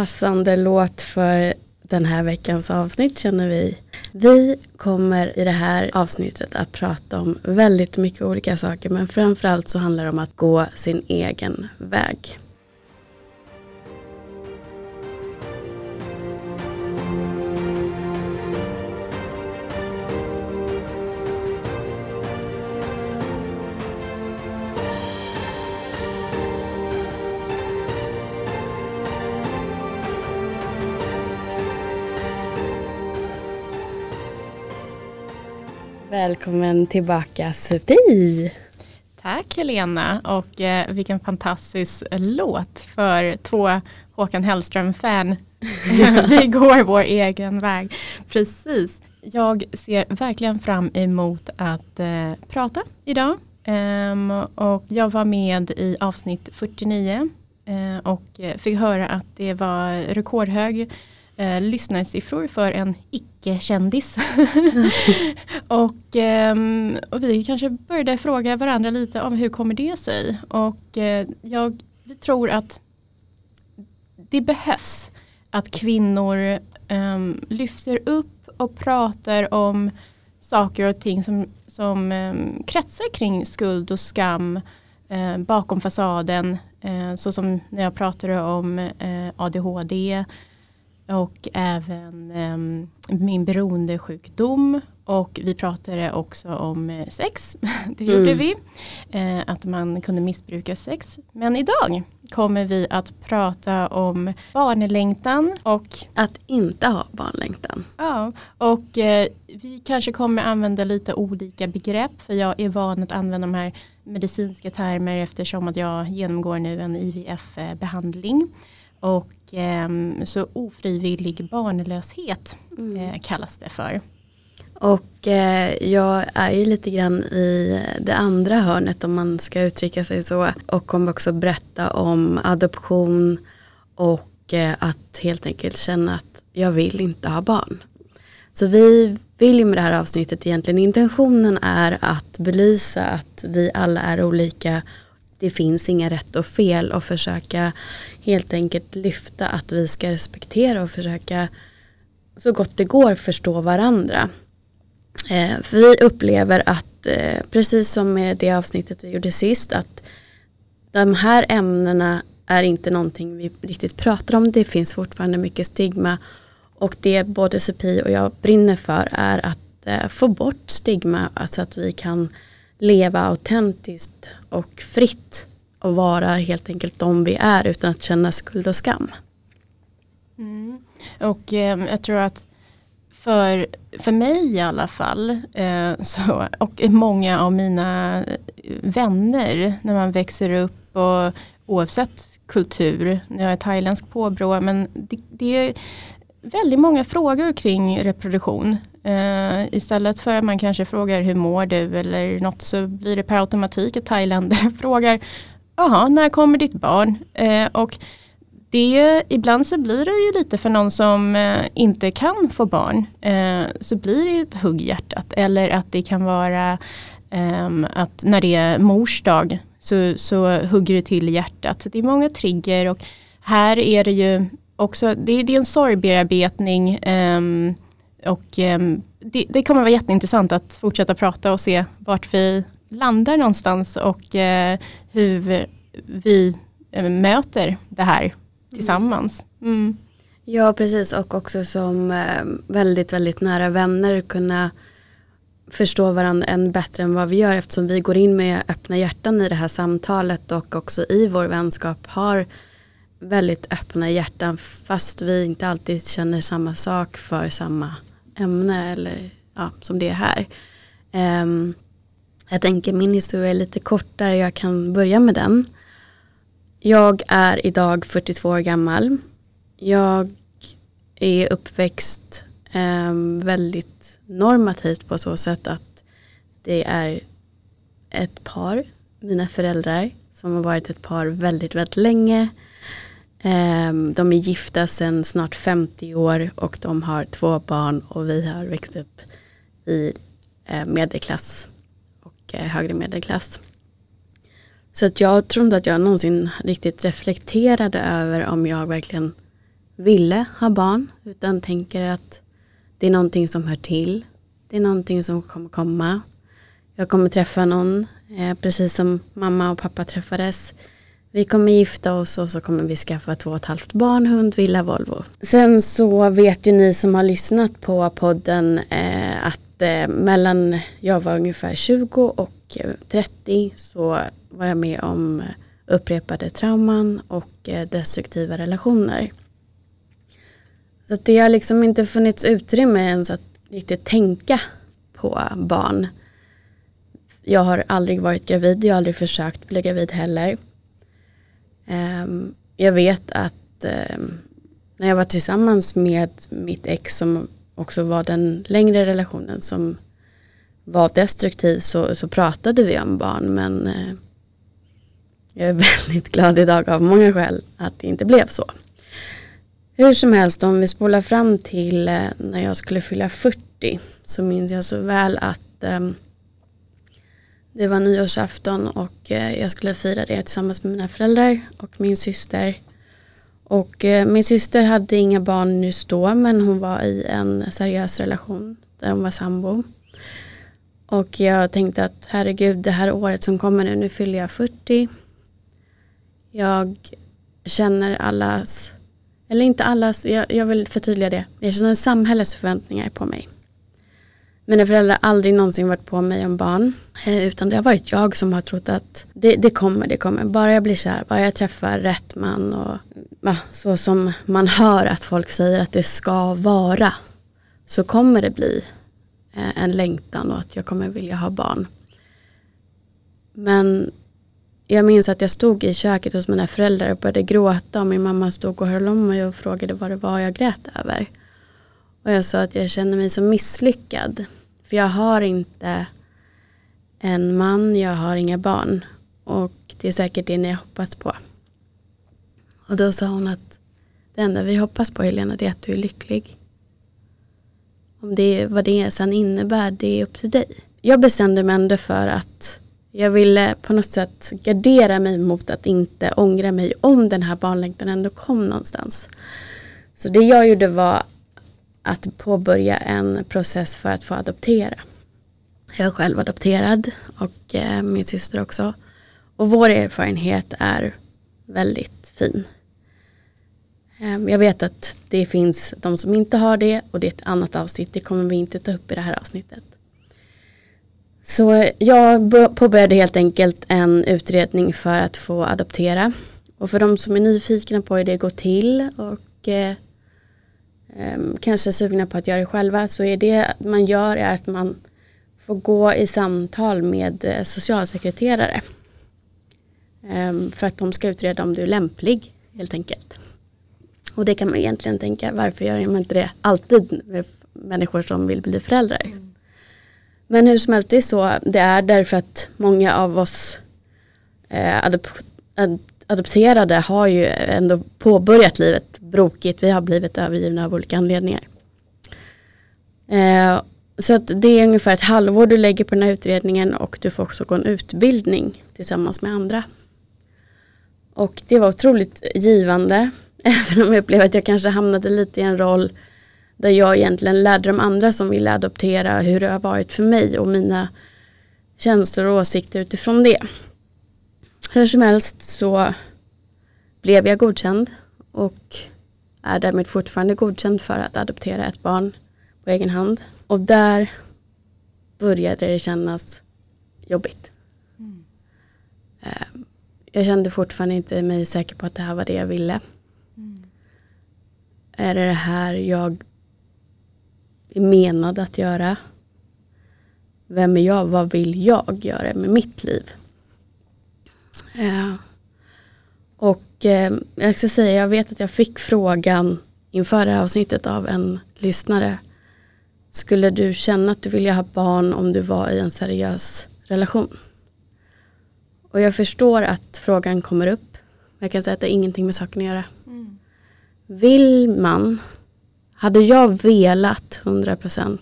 passande låt för den här veckans avsnitt känner vi. Vi kommer i det här avsnittet att prata om väldigt mycket olika saker men framförallt så handlar det om att gå sin egen väg. Välkommen tillbaka Sofie! Tack Helena och eh, vilken fantastisk låt för två Håkan Hellström-fan. Vi går vår egen väg. Precis. Jag ser verkligen fram emot att eh, prata idag. Um, och jag var med i avsnitt 49 uh, och fick höra att det var rekordhög eh, lyssnarsiffror för en icke-kändis. och, eh, och vi kanske började fråga varandra lite om hur kommer det sig? Och eh, jag vi tror att det behövs att kvinnor um, lyfter upp och pratar om saker och ting som, som um, kretsar kring skuld och skam uh, bakom fasaden. Uh, så som när jag pratade om uh, ADHD och även um, min beroendesjukdom och vi pratade också om eh, sex. Det gjorde mm. vi. Eh, att man kunde missbruka sex. Men idag kommer vi att prata om barnlängtan och att inte ha barnlängtan. Ja, och eh, vi kanske kommer använda lite olika begrepp för jag är van att använda de här medicinska termer eftersom att jag genomgår nu en IVF-behandling. Och eh, så ofrivillig barnlöshet mm. eh, kallas det för. Och eh, jag är ju lite grann i det andra hörnet om man ska uttrycka sig så. Och kommer också berätta om adoption och eh, att helt enkelt känna att jag vill inte ha barn. Så vi vill ju med det här avsnittet egentligen, intentionen är att belysa att vi alla är olika det finns inga rätt och fel och försöka helt enkelt lyfta att vi ska respektera och försöka så gott det går förstå varandra. Eh, för vi upplever att, eh, precis som med det avsnittet vi gjorde sist, att de här ämnena är inte någonting vi riktigt pratar om. Det finns fortfarande mycket stigma och det både Supi och jag brinner för är att eh, få bort stigma så att vi kan leva autentiskt och fritt och vara helt enkelt de vi är utan att känna skuld och skam. Mm. Och eh, jag tror att för, för mig i alla fall eh, så, och många av mina eh, vänner när man växer upp och oavsett kultur, nu har jag thailändsk påbrå men det, det är väldigt många frågor kring reproduktion. Uh, istället för att man kanske frågar hur mår du eller något så blir det per automatik att thailändare frågar jaha, när kommer ditt barn? Uh, och det, ibland så blir det ju lite för någon som uh, inte kan få barn så blir det ju ett hugg i hjärtat eller att det kan vara um, att när det är mors dag så, så hugger det till i hjärtat. Så det är många trigger och här är det ju också, det, det är en sorgbearbetning um, och um, det, det, kommer vara jätteintressant att fortsätta prata och se vart vi landar någonstans och uh, hur vi uh, möter det här tillsammans. Mm. Ja precis och också som uh, väldigt väldigt nära vänner kunna förstå varandra än bättre än vad vi gör eftersom vi går in med öppna hjärtan i det här samtalet och också i vår vänskap har väldigt öppna hjärtan fast vi inte alltid känner samma sak för samma ämne eller ja, som det är här. Um, jag tänker min historia är lite kortare, jag kan börja med den. Jag är idag 42 år gammal. Jag är uppväxt um, väldigt normativt på så sätt att det är ett par, mina föräldrar, som har varit ett par väldigt, väldigt länge. Ehm, de är gifta sedan snart 50 år och de har två barn och vi har växt upp i eh, medelklass och eh, högre medelklass. Så att jag tror inte att jag någonsin riktigt reflekterade över om jag verkligen ville ha barn utan tänker att det är någonting som hör till. Det är någonting som kommer komma. Jag kommer träffa någon, eh, precis som mamma och pappa träffades. Vi kommer gifta oss och så kommer vi skaffa två och ett halvt barn, hund, villa, Volvo. Sen så vet ju ni som har lyssnat på podden eh, att eh, mellan jag var ungefär 20 och eh, 30 så var jag med om upprepade trauman och eh, destruktiva relationer. Så det har liksom inte funnits utrymme ens att riktigt tänka på barn. Jag har aldrig varit gravid, jag har aldrig försökt bli gravid heller. Ehm, jag vet att ehm, när jag var tillsammans med mitt ex som också var den längre relationen som var destruktiv så, så pratade vi om barn men eh, jag är väldigt glad idag av många skäl att det inte blev så. Hur som helst om vi spolar fram till eh, när jag skulle fylla 40 så minns jag så väl att ehm, det var nyårsafton och eh, jag skulle fira det tillsammans med mina föräldrar och min syster. Och eh, min syster hade inga barn just då men hon var i en seriös relation där hon var sambo. Och jag tänkte att herregud det här året som kommer nu, nu fyller jag 40. Jag känner allas eller inte allas, jag, jag vill förtydliga det. Jag känner samhällets förväntningar på mig. Mina föräldrar har aldrig någonsin varit på mig om barn. Eh, utan det har varit jag som har trott att det, det, kommer, det kommer. Bara jag blir kär, bara jag träffar rätt man och så som man hör att folk säger att det ska vara. Så kommer det bli eh, en längtan och att jag kommer vilja ha barn. Men jag minns att jag stod i köket hos mina föräldrar och började gråta och min mamma stod och höll om mig och frågade vad det var jag grät över. Och jag sa att jag känner mig så misslyckad. För jag har inte en man, jag har inga barn. Och det är säkert det ni hoppas på. Och då sa hon att det enda vi hoppas på Helena det är att du är lycklig. Om det vad det sen innebär, det är upp till dig. Jag bestämde mig ändå för att jag ville på något sätt gardera mig mot att inte ångra mig om den här barnlängtan ändå kom någonstans. Så det jag gjorde var att påbörja en process för att få adoptera. Jag är själv adopterad och eh, min syster också. Och vår erfarenhet är väldigt fin. Ehm, jag vet att det finns de som inte har det och det är ett annat avsnitt. Det kommer vi inte ta upp i det här avsnittet. Så eh, jag påbörjade helt enkelt en utredning för att få adoptera. Och för de som är nyfikna på hur det går till och eh, kanske sugna på att göra det själva så är det man gör är att man får gå i samtal med eh, socialsekreterare. Eh, för att de ska utreda om du är lämplig helt enkelt. Och det kan man egentligen tänka varför gör man inte det alltid med människor som vill bli föräldrar. Mm. Men hur som helst, det är så det är därför att många av oss eh, adop adopterade har ju ändå påbörjat livet brokigt. Vi har blivit övergivna av olika anledningar. Eh, så att det är ungefär ett halvår du lägger på den här utredningen och du får också gå en utbildning tillsammans med andra. Och det var otroligt givande, även om jag upplevde att jag kanske hamnade lite i en roll där jag egentligen lärde de andra som ville adoptera hur det har varit för mig och mina känslor och åsikter utifrån det. Hur som helst så blev jag godkänd och är därmed fortfarande godkänd för att adoptera ett barn på egen hand. Och där började det kännas jobbigt. Mm. Eh, jag kände fortfarande inte mig säker på att det här var det jag ville. Mm. Är det det här jag är menad att göra. Vem är jag? Vad vill jag göra med mitt liv? Eh, och eh, jag ska säga, jag vet att jag fick frågan inför det här avsnittet av en lyssnare. Skulle du känna att du ville ha barn om du var i en seriös relation? Och jag förstår att frågan kommer upp. Jag kan säga att det har ingenting med saken att göra. Mm. Vill man hade jag velat 100%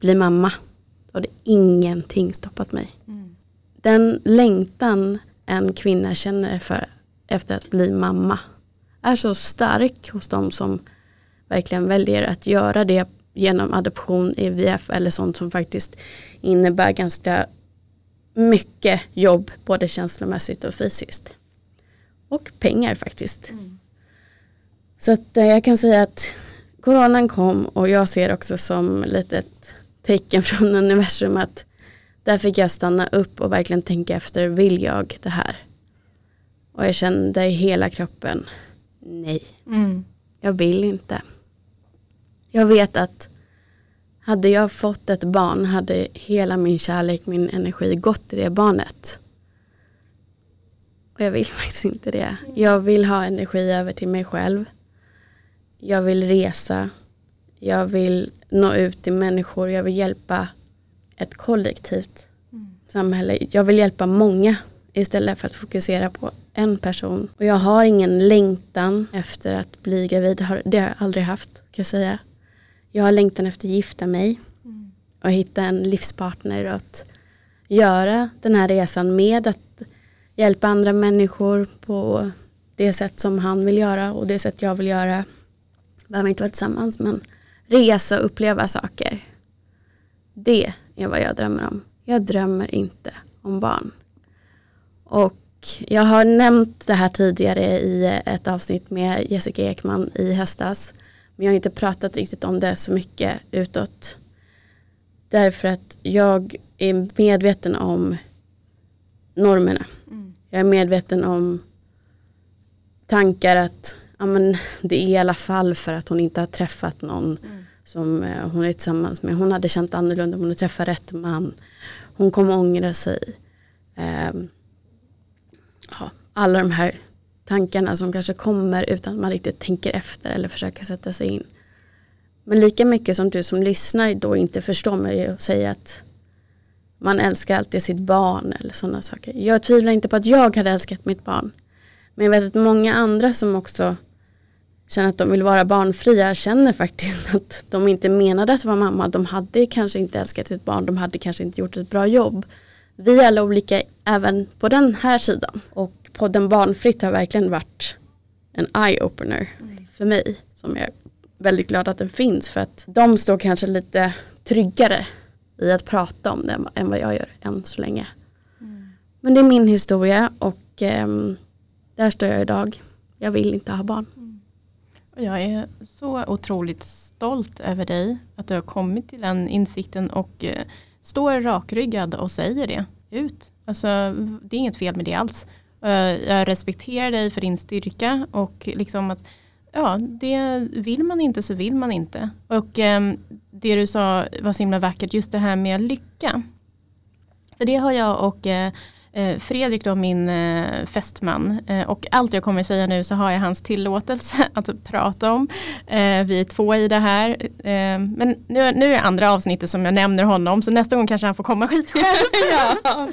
bli mamma, då hade ingenting stoppat mig. Mm. Den längtan en kvinna känner för, efter att bli mamma är så stark hos de som verkligen väljer att göra det genom adoption, IVF eller sånt som faktiskt innebär ganska mycket jobb både känslomässigt och fysiskt. Och pengar faktiskt. Mm. Så att eh, jag kan säga att coronan kom och jag ser också som lite ett tecken från universum att där fick jag stanna upp och verkligen tänka efter, vill jag det här? Och jag kände i hela kroppen, nej, mm. jag vill inte. Jag vet att hade jag fått ett barn hade hela min kärlek, min energi gått till det barnet. Och jag vill faktiskt inte det. Jag vill ha energi över till mig själv. Jag vill resa. Jag vill nå ut till människor. Jag vill hjälpa ett kollektivt mm. samhälle. Jag vill hjälpa många istället för att fokusera på en person. Och jag har ingen längtan efter att bli gravid. Det har jag aldrig haft kan jag säga. Jag har längtan efter att gifta mig mm. och hitta en livspartner och att göra den här resan med att hjälpa andra människor på det sätt som han vill göra och det sätt jag vill göra. Behöver inte vara tillsammans men resa och uppleva saker. Det är vad jag drömmer om. Jag drömmer inte om barn. Och jag har nämnt det här tidigare i ett avsnitt med Jessica Ekman i höstas. Men jag har inte pratat riktigt om det så mycket utåt. Därför att jag är medveten om normerna. Mm. Jag är medveten om tankar att ja, men det är i alla fall för att hon inte har träffat någon mm som eh, hon är tillsammans med. Hon hade känt annorlunda om hon hade träffat rätt man. Hon kommer ångra sig. Ehm, ja, alla de här tankarna som kanske kommer utan att man riktigt tänker efter eller försöker sätta sig in. Men lika mycket som du som lyssnar då inte förstår mig och säger att man älskar alltid sitt barn eller sådana saker. Jag tvivlar inte på att jag hade älskat mitt barn. Men jag vet att många andra som också känner att de vill vara barnfria känner faktiskt att de inte menade att vara mamma. De hade kanske inte älskat sitt barn, de hade kanske inte gjort ett bra jobb. Vi är alla olika även på den här sidan. Och podden Barnfritt har verkligen varit en eye-opener mm. för mig. Som jag är väldigt glad att den finns för att de står kanske lite tryggare i att prata om det än vad jag gör än så länge. Mm. Men det är min historia och eh, där står jag idag. Jag vill inte ha barn. Jag är så otroligt stolt över dig att du har kommit till den insikten och eh, står rakryggad och säger det ut. Alltså, det är inget fel med det alls. Eh, jag respekterar dig för din styrka och liksom att ja, det vill man inte så vill man inte. Och eh, det du sa var så himla vackert, just det här med lycka. För det har jag och Fredrik då min uh, fästman uh, och allt jag kommer säga nu så har jag hans tillåtelse att prata om. vi är två i det här. men nu, nu är det andra avsnittet som jag nämner honom så nästa gång kanske han får komma skit själv. ja,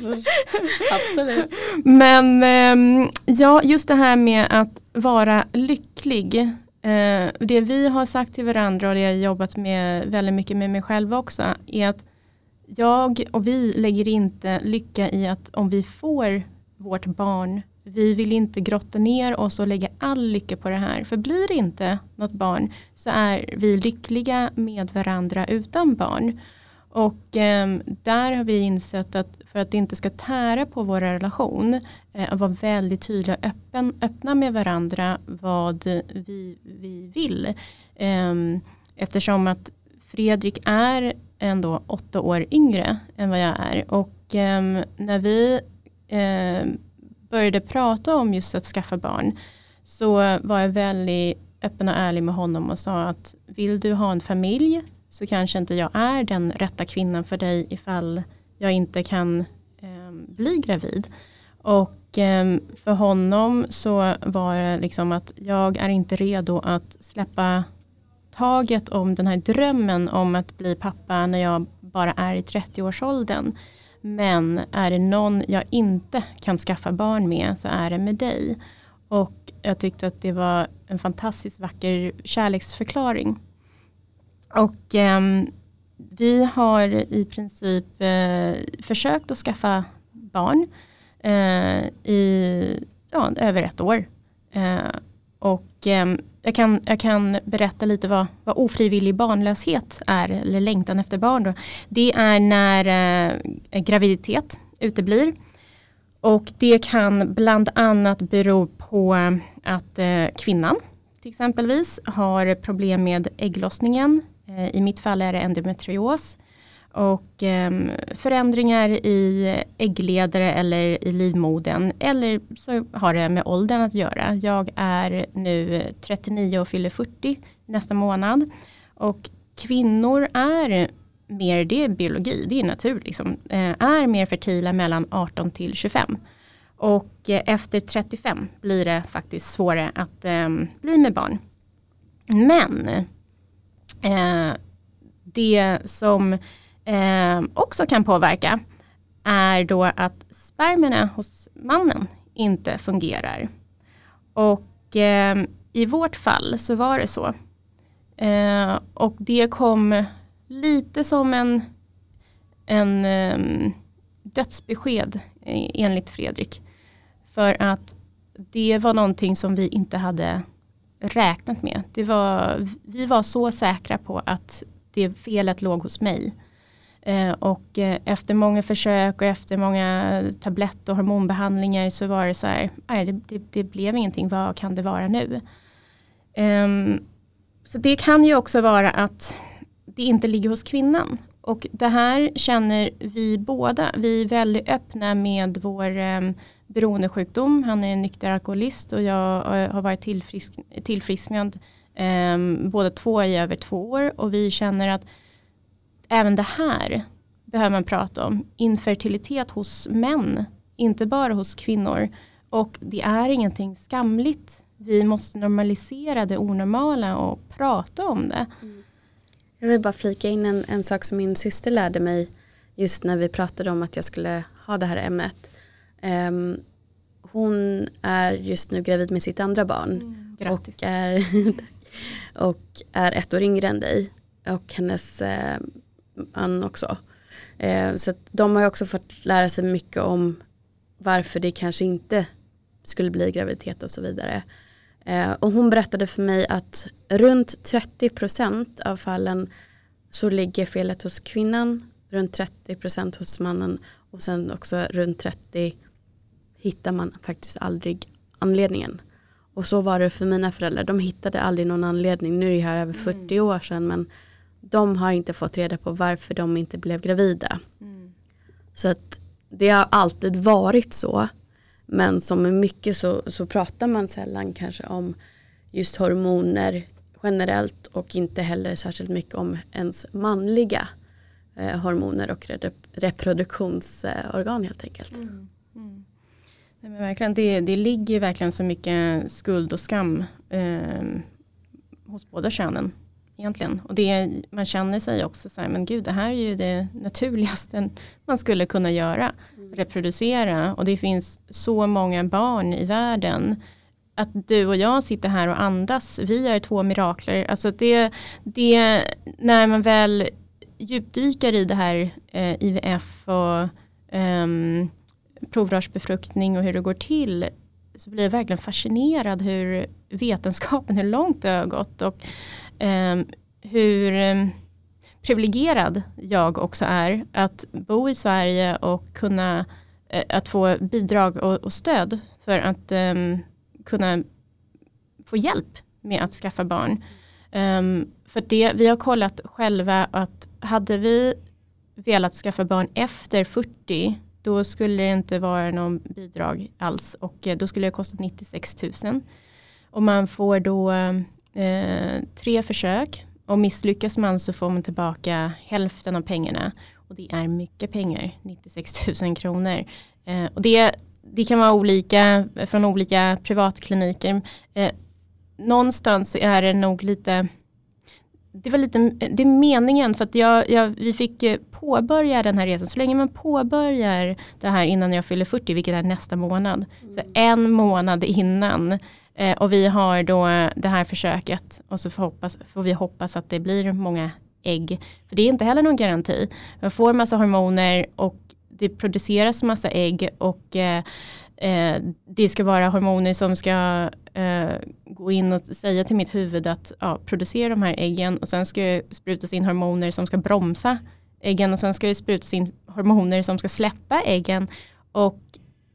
absolut. Men um, ja, just det här med att vara lycklig. Eh, det vi har sagt till varandra och det jag jobbat med väldigt mycket med mig själv också är att jag och vi lägger inte lycka i att om vi får vårt barn, vi vill inte grotta ner oss och lägga all lycka på det här. För blir det inte något barn så är vi lyckliga med varandra utan barn. Och eh, där har vi insett att för att det inte ska tära på vår relation, eh, att vara väldigt tydliga och öppen, öppna med varandra vad vi, vi vill. Eh, eftersom att Fredrik är ändå åtta år yngre än vad jag är. Och eh, när vi eh, började prata om just att skaffa barn så var jag väldigt öppen och ärlig med honom och sa att vill du ha en familj så kanske inte jag är den rätta kvinnan för dig ifall jag inte kan eh, bli gravid. Och eh, för honom så var det liksom att jag är inte redo att släppa taget om den här drömmen om att bli pappa när jag bara är i 30-årsåldern. Men är det någon jag inte kan skaffa barn med så är det med dig. Och jag tyckte att det var en fantastiskt vacker kärleksförklaring. Och eh, vi har i princip eh, försökt att skaffa barn eh, i ja, över ett år. Och eh, jag, kan, jag kan berätta lite vad, vad ofrivillig barnlöshet är, eller längtan efter barn. Då. Det är när eh, graviditet uteblir. Och det kan bland annat bero på eh, att eh, kvinnan till exempelvis har problem med ägglossningen. Eh, I mitt fall är det endometrios. Och eh, förändringar i äggledare eller i livmodern. Eller så har det med åldern att göra. Jag är nu 39 och fyller 40 nästa månad. Och kvinnor är mer, det är biologi, det är natur, liksom, eh, är mer fertila mellan 18 till 25. Och eh, efter 35 blir det faktiskt svårare att eh, bli med barn. Men eh, det som eh, också kan påverka är då att spermierna hos mannen inte fungerar. Och eh, i vårt fall så var det så. Eh, och det kom lite som en, en um, dödsbesked e, enligt Fredrik. För att det var någonting som vi inte hade räknat med. Det var, vi var så säkra på att det felet låg hos mig. Eh, och eh, efter många försök och efter många tablett och hormonbehandlingar så var det så här, nej det, det, det blev ingenting, vad kan det vara nu? Um, så det kan ju också vara att det inte ligger hos kvinnan. Och det här känner vi båda. Vi är väldigt öppna med vår um, beroendesjukdom. Han är en nykter alkoholist och jag eh, har varit tillfrisk, tillfrisknad um, båda två i över två år. Och vi känner att även det här behöver man prata om. Infertilitet hos män, inte bara hos kvinnor. Och det är ingenting skamligt. Vi måste normalisera det onormala och prata om det. Mm. Jag vill bara flika in en, en sak som min syster lärde mig just när vi pratade om att jag skulle ha det här ämnet. Um, hon är just nu gravid med sitt andra barn mm, och, är, och är ett år yngre än dig och hennes eh, man också. Eh, så de har också fått lära sig mycket om varför det kanske inte skulle bli graviditet och så vidare. Eh, och hon berättade för mig att runt 30% av fallen så ligger felet hos kvinnan, runt 30% hos mannen och sen också runt 30 hittar man faktiskt aldrig anledningen. Och så var det för mina föräldrar, de hittade aldrig någon anledning, nu är det här över 40 mm. år sedan men de har inte fått reda på varför de inte blev gravida. Mm. Så att det har alltid varit så men som med mycket så, så pratar man sällan kanske om just hormoner generellt och inte heller särskilt mycket om ens manliga eh, hormoner och reproduktionsorgan helt enkelt. Mm. Mm. Nej, men verkligen, det, det ligger verkligen så mycket skuld och skam eh, hos båda könen egentligen. Och det, man känner sig också så här, men gud det här är ju det naturligaste man skulle kunna göra. Mm. Reproducera och det finns så många barn i världen. Att du och jag sitter här och andas, vi är två mirakler. Alltså det, det när man väl djupdyker i det här eh, IVF och eh, provrörsbefruktning och hur det går till så blir jag verkligen fascinerad hur vetenskapen, hur långt det har gått och Ehm, hur ehm, privilegierad jag också är att bo i Sverige och kunna eh, att få bidrag och, och stöd för att ehm, kunna få hjälp med att skaffa barn. För det, vi har kollat själva att hade vi velat skaffa barn efter 40 då skulle det inte vara någon bidrag alls och eh, då skulle det kosta 96 000. Och man får då eh, tre försök och misslyckas man så får man tillbaka hälften av pengarna. Och det är mycket pengar, 96 000 kronor. Eh, och det, det kan vara olika från olika privatkliniker. Eh, någonstans är det nog lite det var lite, det är meningen för att jag, jag, vi fick eh, påbörja den här resan. Så länge man påbörjar det här innan jag fyller 40, vilket är nästa månad. Mm. Så en månad innan. Eh, och vi har då det här försöket och så får, hoppas, får vi hoppas att det blir många ägg. För det är inte heller någon garanti. Man får massa hormoner och det produceras massa ägg och eh, eh, det ska vara hormoner som ska eh, gå in och säga till mitt huvud att ja, producera de här äggen och sen ska det sprutas in hormoner som ska bromsa äggen och sen ska det sprutas in hormoner som ska släppa äggen och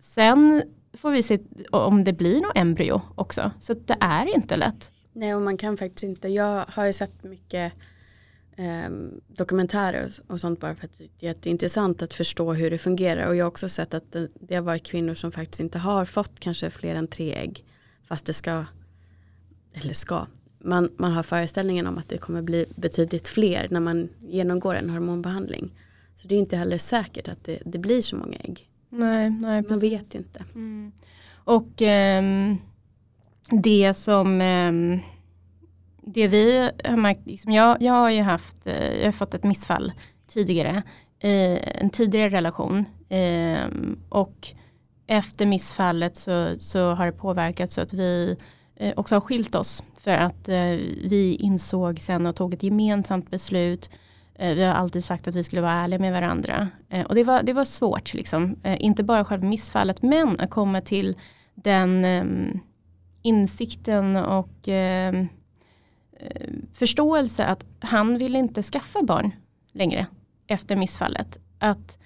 sen får vi se om det blir något embryo också. Så det är inte lätt. Nej och man kan faktiskt inte, jag har sett mycket eh, dokumentärer och sånt bara för att det är jätteintressant att förstå hur det fungerar och jag har också sett att det, det har varit kvinnor som faktiskt inte har fått kanske fler än tre ägg fast det ska, eller ska, man, man har föreställningen om att det kommer bli betydligt fler när man genomgår en hormonbehandling. Så det är inte heller säkert att det, det blir så många ägg. Nej, nej Man vet ju inte. Mm. Och um, det som um, det vi har märkt, liksom jag, jag har ju haft, eh, jag har fått ett missfall tidigare, eh, en tidigare relation eh, och efter missfallet så, så har det påverkat så att vi eh, också har skilt oss för att eh, vi insåg sen och tog ett gemensamt beslut Eh, vi har alltid sagt att vi skulle vara ärliga med varandra. Eh, och det var, det var svårt, liksom. Eh, inte bara själva missfallet men att komma till den ehm, insikten och ehm, förståelse att han ville inte skaffa barn längre efter missfallet. Att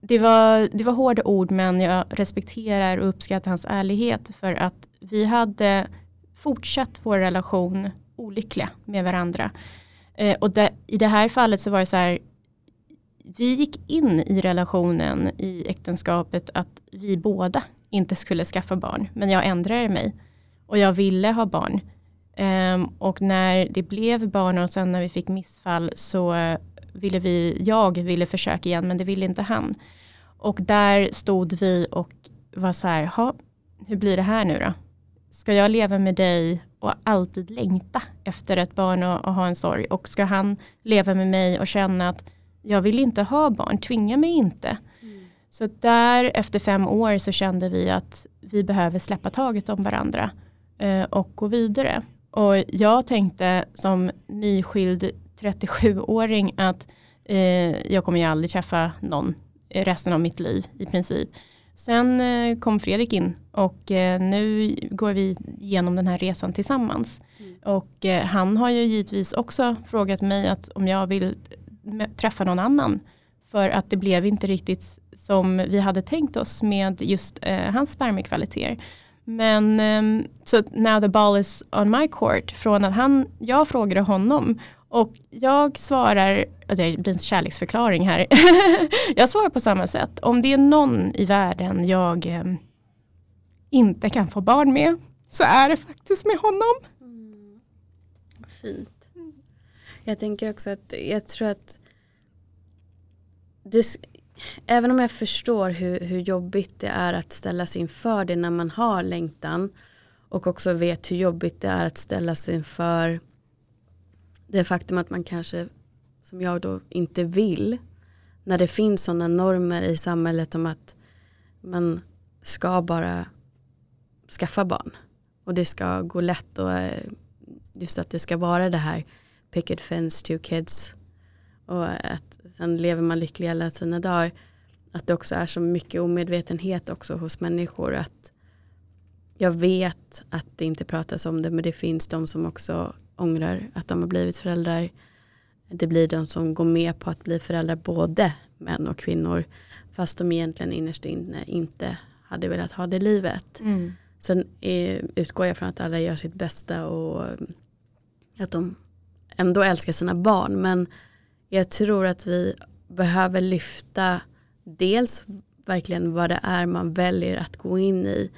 det var, det var hårda ord men jag respekterar och uppskattar hans ärlighet för att vi hade fortsatt vår relation olyckliga med varandra. Eh, och det, i det här fallet så var det så här, vi gick in i relationen i äktenskapet att vi båda inte skulle skaffa barn. Men jag ändrade mig och jag ville ha barn. Um, och när det blev barn och sen när vi fick missfall så ville vi, jag ville försöka igen men det ville inte han. Och där stod vi och var så här, hur blir det här nu då? Ska jag leva med dig och alltid längta efter ett barn och, och, ha en sorg? Och ska han leva med mig och känna att jag vill inte ha barn, tvinga mig inte. Mm. Så där efter fem år så kände vi att vi behöver släppa taget om varandra eh, och gå vidare. Och jag tänkte som nyskild 37-åring att eh, jag kommer ju aldrig träffa någon resten av mitt liv i princip. Sen eh, kom Fredrik in och eh, nu går vi igenom den här resan tillsammans. Mm. Och eh, han har ju givetvis också frågat mig att om jag vill träffa någon annan. För att det blev inte riktigt som vi hade tänkt oss med just eh, hans spermiekvaliteter. Men um, så now the ball is on my court från att han, jag frågade honom och jag svarar, det blir en kärleksförklaring här, jag svarar på samma sätt. Om det är någon i världen jag ehm, inte kan få barn med så är det faktiskt med honom. Mm. Fint. Jag tänker också att jag tror att det, även om jag förstår hur, hur jobbigt det är att ställas inför det när man har längtan och också vet hur jobbigt det är att ställas inför det faktum att man kanske, som jag då, inte vill när det finns sådana normer i samhället om att man ska bara skaffa barn och det ska gå lätt och eh, just att det ska vara det här picket fence, two kids och att sen lever man lycklig alla sina dagar. Att det också är så mycket omedvetenhet också hos människor. Att jag vet att det inte pratas om det men det finns de som också ångrar att de har blivit föräldrar. Det blir de som går med på att bli föräldrar både män och kvinnor. Fast de egentligen innerst inne inte hade velat ha det livet. Mm. Sen är, utgår jag från att alla gör sitt bästa och att de ändå älskar sina barn. Men jag tror att vi behöver lyfta dels verkligen vad det är man väljer att gå in i.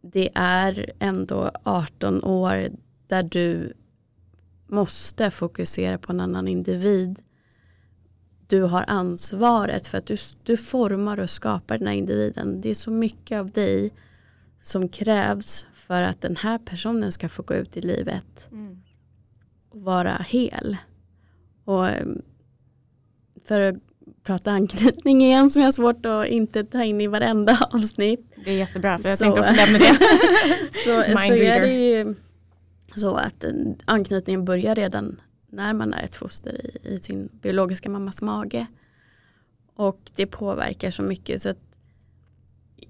Det är ändå 18 år där du måste fokusera på en annan individ. Du har ansvaret för att du, du formar och skapar den här individen. Det är så mycket av dig som krävs för att den här personen ska få gå ut i livet mm. och vara hel. Och ehm, för att prata anknytning igen som jag har svårt att inte ta in i varenda avsnitt. Det är jättebra för jag så. tänkte också lämna det. så, så är det ju så att anknytningen börjar redan när man är ett foster i, i sin biologiska mammas mage. Och det påverkar så mycket så att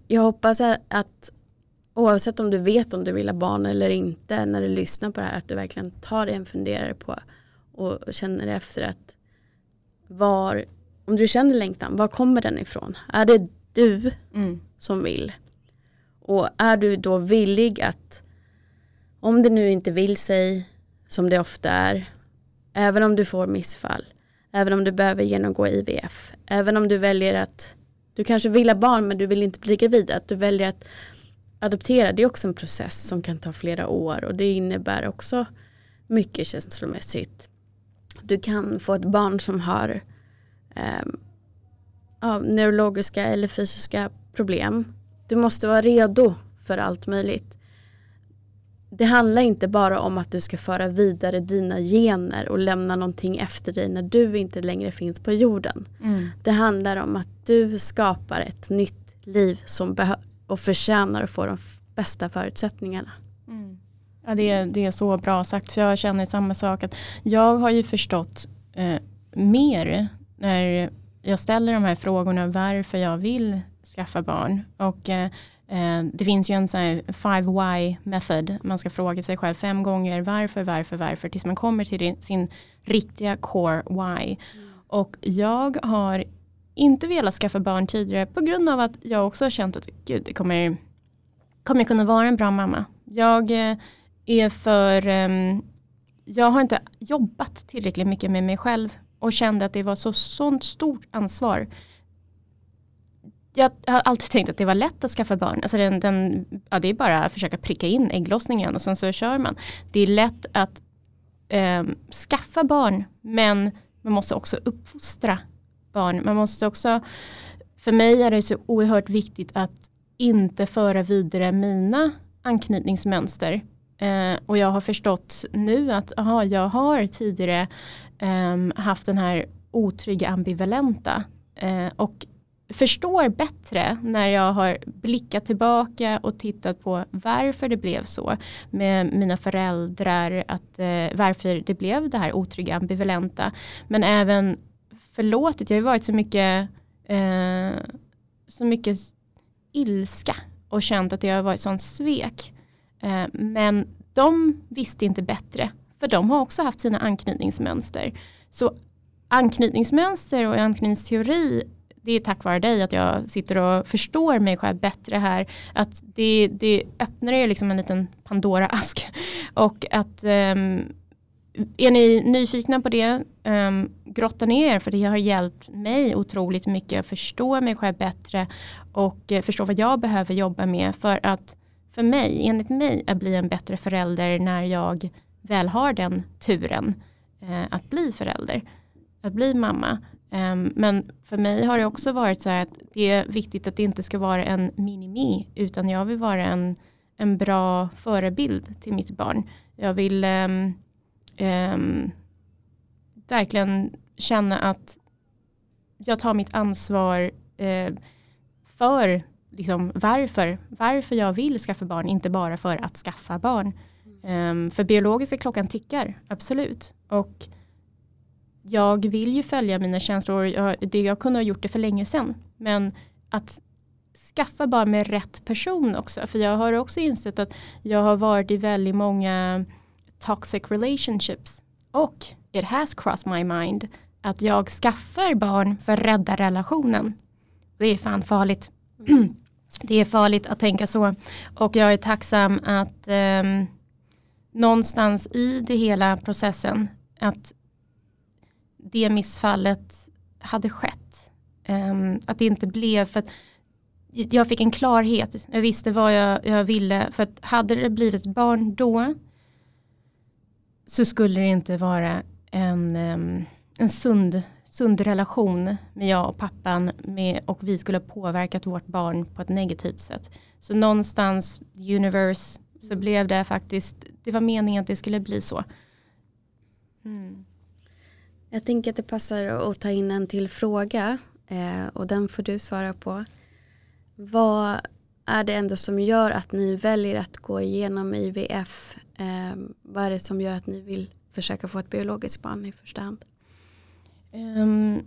jag hoppas att oavsett om du vet om du vill ha barn eller inte när du lyssnar på det här att du verkligen tar dig en funderare på och känner efter att var, om du känner längtan, var kommer den ifrån? Är det du mm. som vill? Och är du då villig att, om det nu inte vill sig, som det ofta är, även om du får missfall, även om du behöver genomgå IVF, även om du väljer att, du kanske vill ha barn men du vill inte bli gravid, att du väljer att adoptera, det är också en process som kan ta flera år och det innebär också mycket känslomässigt. Du kan få ett barn som har eh, ja, neurologiska eller fysiska problem. Du måste vara redo för allt möjligt. Det handlar inte bara om att du ska föra vidare dina gener och lämna någonting efter dig när du inte längre finns på jorden. Mm. Det handlar om att du skapar ett nytt liv som och förtjänar att få de bästa förutsättningarna. Mm. Ja, det, är, det är så bra sagt, för jag känner samma sak. att Jag har ju förstått eh, mer när jag ställer de här frågorna varför jag vill skaffa barn. Och eh, Eh, det finns ju en sån här five why method. Man ska fråga sig själv fem gånger varför, varför, varför tills man kommer till sin riktiga core why. Mm. Och jag har inte velat skaffa barn tidigare på grund av att jag också har känt att gud, det kommer, kommer jag kunna vara en bra mamma. Jag eh, är för, ehm, jag har inte jobbat tillräckligt mycket med mig själv och kände att det var så sånt stort ansvar. Jag har alltid tänkt att det var lätt att skaffa barn. Alltså den, den, ja, det är bara att försöka pricka in ägglossningen och sen så kör man. Det är lätt att eh, skaffa barn men man måste också uppfostra barn. Man måste också, för mig är det så oerhört viktigt att inte föra vidare mina anknytningsmönster. Eh, och jag har förstått nu att aha, jag har tidigare eh, haft den här otrygga ambivalenta. Eh, och förstår bättre när jag har blickat tillbaka och tittat på varför det blev så med mina föräldrar, att, eh, varför det blev det här otrygga ambivalenta. Men även förlåtit. Jag har varit så mycket, eh, så mycket ilska och känt att jag har varit sån svek. Eh, men de visste inte bättre. För de har också haft sina anknytningsmönster. Så anknytningsmönster och anknytningsteori det är tack vare dig att jag sitter och förstår mig själv bättre här. Att det, det öppnar ju liksom en liten Pandora-ask. Och att um, är ni nyfikna på det, um, grotta ner för det har hjälpt mig otroligt mycket att förstå mig själv bättre och uh, förstå vad jag behöver jobba med för att för mig, enligt mig, att bli en bättre förälder när jag väl har den turen uh, att bli förälder, att bli mamma. Um, men för mig har det också varit så här att det är viktigt att det inte ska vara en minimi utan jag vill vara en, en bra förebild till mitt barn. Jag vill um, eh, verkligen känna att jag tar mitt ansvar eh, för liksom, varför, varför jag vill skaffa barn, inte bara för att skaffa barn. Um, för biologiska klockan tickar, absolut. Och jag vill ju följa mina känslor, jag, det, jag kunde ha gjort det för länge sedan. Men att skaffa barn med rätt person också. För jag har också insett att jag har varit i väldigt många toxic relationships. Och it has crossed my mind att jag skaffar barn för att rädda relationen. Det är fan farligt. det är farligt att tänka så. Och jag är tacksam att eh, någonstans i det hela processen att det missfallet hade skett. Um, att det inte blev för att jag fick en klarhet. Jag visste vad jag, jag ville. För att hade det blivit barn då så skulle det inte vara en, en sund, sund relation med jag och pappan med, och vi skulle ha påverkat vårt barn på ett negativt sätt. Så någonstans, universe, så blev det faktiskt, det var meningen att det skulle bli så. Mm. Jag tänker att det passar att ta in en till fråga eh, och den får du svara på. Vad är det ändå som gör att ni väljer att gå igenom IVF eh, vad är det som gör att ni vill försöka få ett biologiskt barn i första hand? Um,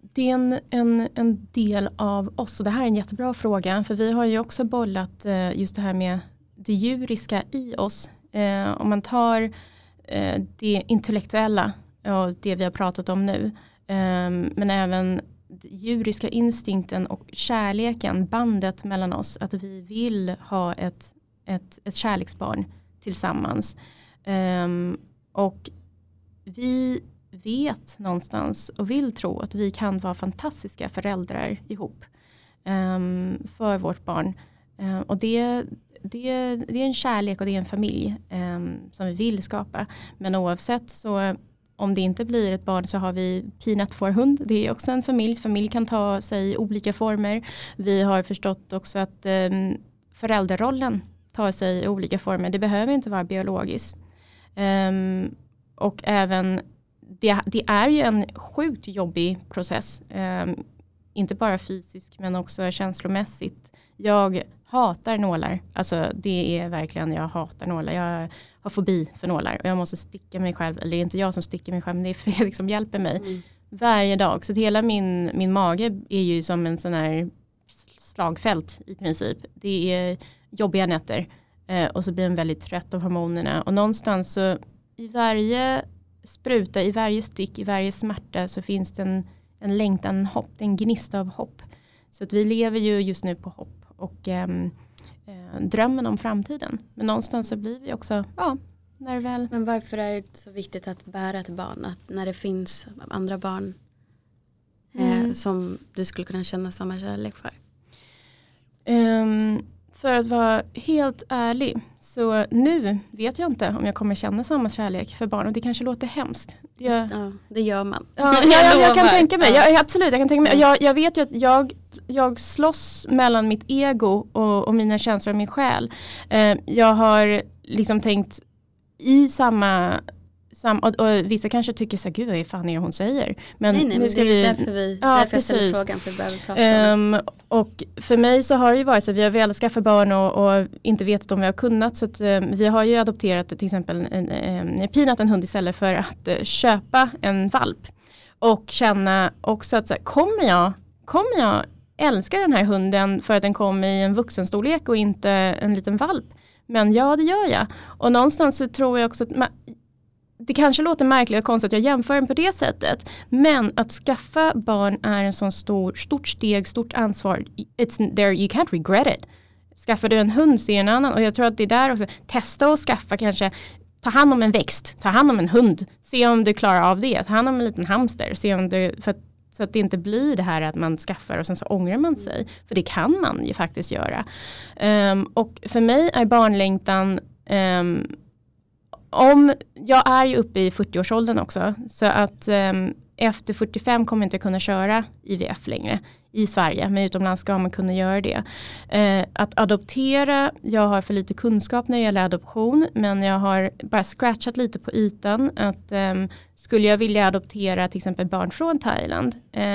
det är en, en, en del av oss och det här är en jättebra fråga för vi har ju också bollat eh, just det här med det djuriska i oss. Om man tar det intellektuella och det vi har pratat om nu ehm, men även djuriska instinkten och kärleken, bandet mellan oss, att vi vill ha ett, ett, ett kärleksbarn tillsammans. Ehm, och vi vet någonstans och vill tro att vi kan vara fantastiska föräldrar ihop um, för vårt barn. Um, och det, det, det är en kärlek och det är en familj um, som vi vill skapa. Men oavsett så om det inte blir ett barn så har vi Peanut for hund. Det är också en familj. Familj kan ta sig olika former. Vi har förstått också att um, föräldrarollen tar sig i olika former. Det behöver inte vara biologiskt. Um, och även det, det, är ju en sjukt jobbig process. Um, inte bara fysiskt men också känslomässigt. Jag hatar nålar. Alltså det är verkligen, jag hatar nålar. Jag har fobi för nålar och jag måste sticka mig själv. Eller det är inte jag som sticker mig själv men det är Fredrik som hjälper mig. Mm. Varje dag. Så hela min, min mage är ju som en sån här slagfält i princip. Det är jobbiga nätter. Eh, och så blir man väldigt trött av hormonerna. Och någonstans så i varje spruta, i varje stick, i varje smärta så finns det en, en längtan, en hopp, en gnista av hopp. Så att vi lever ju just nu på hopp och um, uh, drömmen om framtiden. Men någonstans så blir vi också, ja, när väl... Men varför är det så viktigt att bära ett barn? Att när det finns andra barn eh, mm. som du skulle kunna känna samma kärlek för? Um, för att vara helt ärlig så nu vet jag inte om jag kommer känna samma kärlek för barn och det kanske låter hemskt. Jag, ja, det gör man. Ja, jag, jag, jag kan tänka mig, jag, absolut jag kan tänka mig. Jag, jag vet ju att jag, jag slåss mellan mitt ego och, och mina känslor och min själ. Eh, jag har liksom tänkt i samma sam, och, och, vissa kanske tycker så här, gud vad fan är det hon säger. Men nej, nej, nu ska det är vi, därför, vi, ja, därför jag ställer frågan, för vi behöver prata um, Och för mig så har det ju varit så att vi har velat skaffa barn och, och inte vetat om vi har kunnat. Så att, um, vi har ju adopterat till exempel en, en, pinat en hund istället för att uh, köpa en valp. Och känna också att så här, kommer jag, kommer jag älska den här hunden för att den kom i en vuxenstorlek och inte en liten valp? Men ja, det gör jag. Och någonstans så tror jag också att man, det kanske låter märkligt och konstigt att jag jämför den på det sättet. Men att skaffa barn är en sån stor, stort steg, stort ansvar. It's there, you can't regret it. Skaffar du en hund så är det en annan. Och jag tror att det är där också, testa att skaffa kanske, ta hand om en växt, ta hand om en hund. Se om du klarar av det, ta hand om en liten hamster. Se om du, för att, så att det inte blir det här att man skaffar och sen så ångrar man sig. För det kan man ju faktiskt göra. Um, och för mig är barnlängtan um, om, jag är ju uppe i 40-årsåldern också så att um, efter 45 kommer jag inte kunna köra IVF längre i Sverige men utomlands ska man kunna göra det. Uh, att adoptera, jag har för lite kunskap när det gäller adoption men jag har bara scratchat lite på ytan att um, skulle jag vilja adoptera till exempel barn från Thailand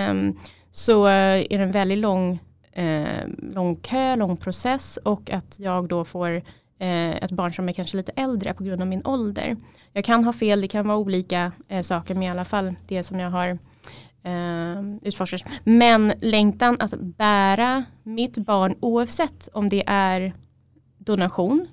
um, så uh, är det en väldigt lång, uh, lång kö, lång process och att jag då får eh, ett barn som är kanske lite äldre på grund av min ålder. Jag kan ha fel, det kan vara olika eh, saker men i alla fall det som jag har eh, utforskat. Men längtan att bära mitt barn oavsett om det är donation,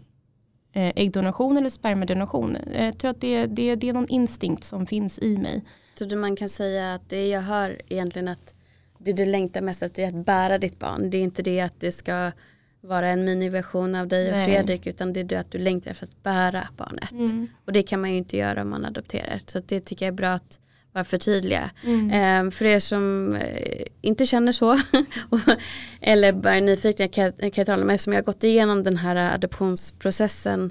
eh, äggdonation eller spermadonation. Eh, jag tror att det, det, det är någon instinkt som finns i mig. Så man kan säga att det jag hör egentligen att det du längtar mest efter är att bära ditt barn. Det är inte det att det ska vara en miniversion av dig och Fredrik utan det är att du längtar efter att bära barnet. Mm. Och det kan man ju inte göra om man adopterar. Så det tycker jag är bra att vara förtydliga. Mm. Ehm, för er som eh, inte känner så eller bara är nyfikna kan, kan jag tala om eftersom jag har gått igenom den här adoptionsprocessen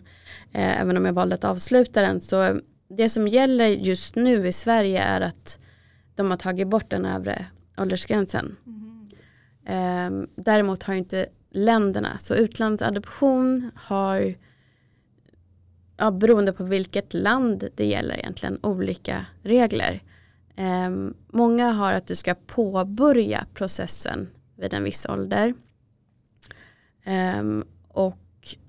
eh, även om jag valde att avsluta den så det som gäller just nu i Sverige är att de har tagit bort den övre åldersgränsen. Mm. Ehm, däremot har inte länderna. Så utlandsadoption har, ja, beroende på vilket land det gäller egentligen, olika regler. Eh, många har att du ska påbörja processen vid en viss ålder. Eh, och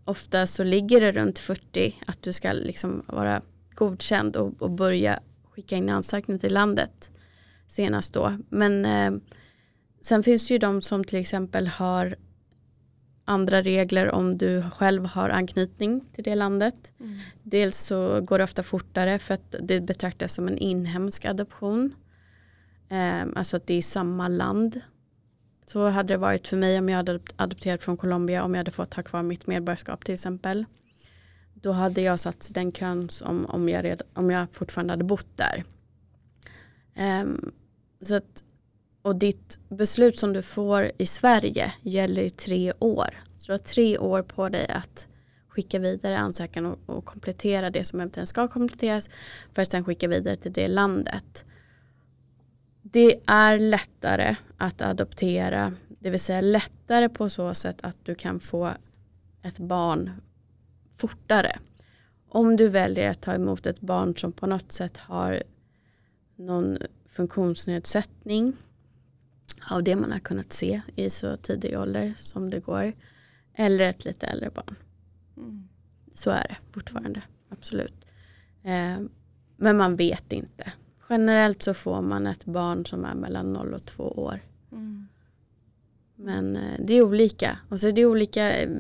ofta så ligger det runt 40 att du ska liksom vara godkänd och, och börja skicka in ansökning till landet. senast då. Men eh, sen finns det ju de som till exempel har andra regler om du själv har anknytning till det landet. Mm. Dels så går det ofta fortare för att det betraktas som en inhemsk adoption. Eh, alltså att det är samma land. Så hade det varit för mig om jag hade adopterat från Colombia om jag hade fått ha kvar mitt medborgarskap till exempel. Då hade jag satt den kön som om jag, red, om jag fortfarande hade bott där. Um, så att, och ditt beslut som du får i Sverige gäller i tre år. Så du har tre år på dig att skicka vidare ansökan och, och komplettera det som eventuellt ska kompletteras för att sen skicka vidare till det landet. Det är lättare att adoptera, det vill säga lättare på så sätt att du kan få ett barn fortare. Om du väljer att ta emot ett barn som på något sätt har någon funktionsnedsättning av det man har kunnat se i så tidig ålder som det går. Eller ett lite äldre barn. Mm. Så är det fortfarande, absolut. Eh, men man vet inte. Generellt så får man ett barn som är mellan 0 och 2 år. Mm. Men eh, det är olika. Och så är det olika. Eh,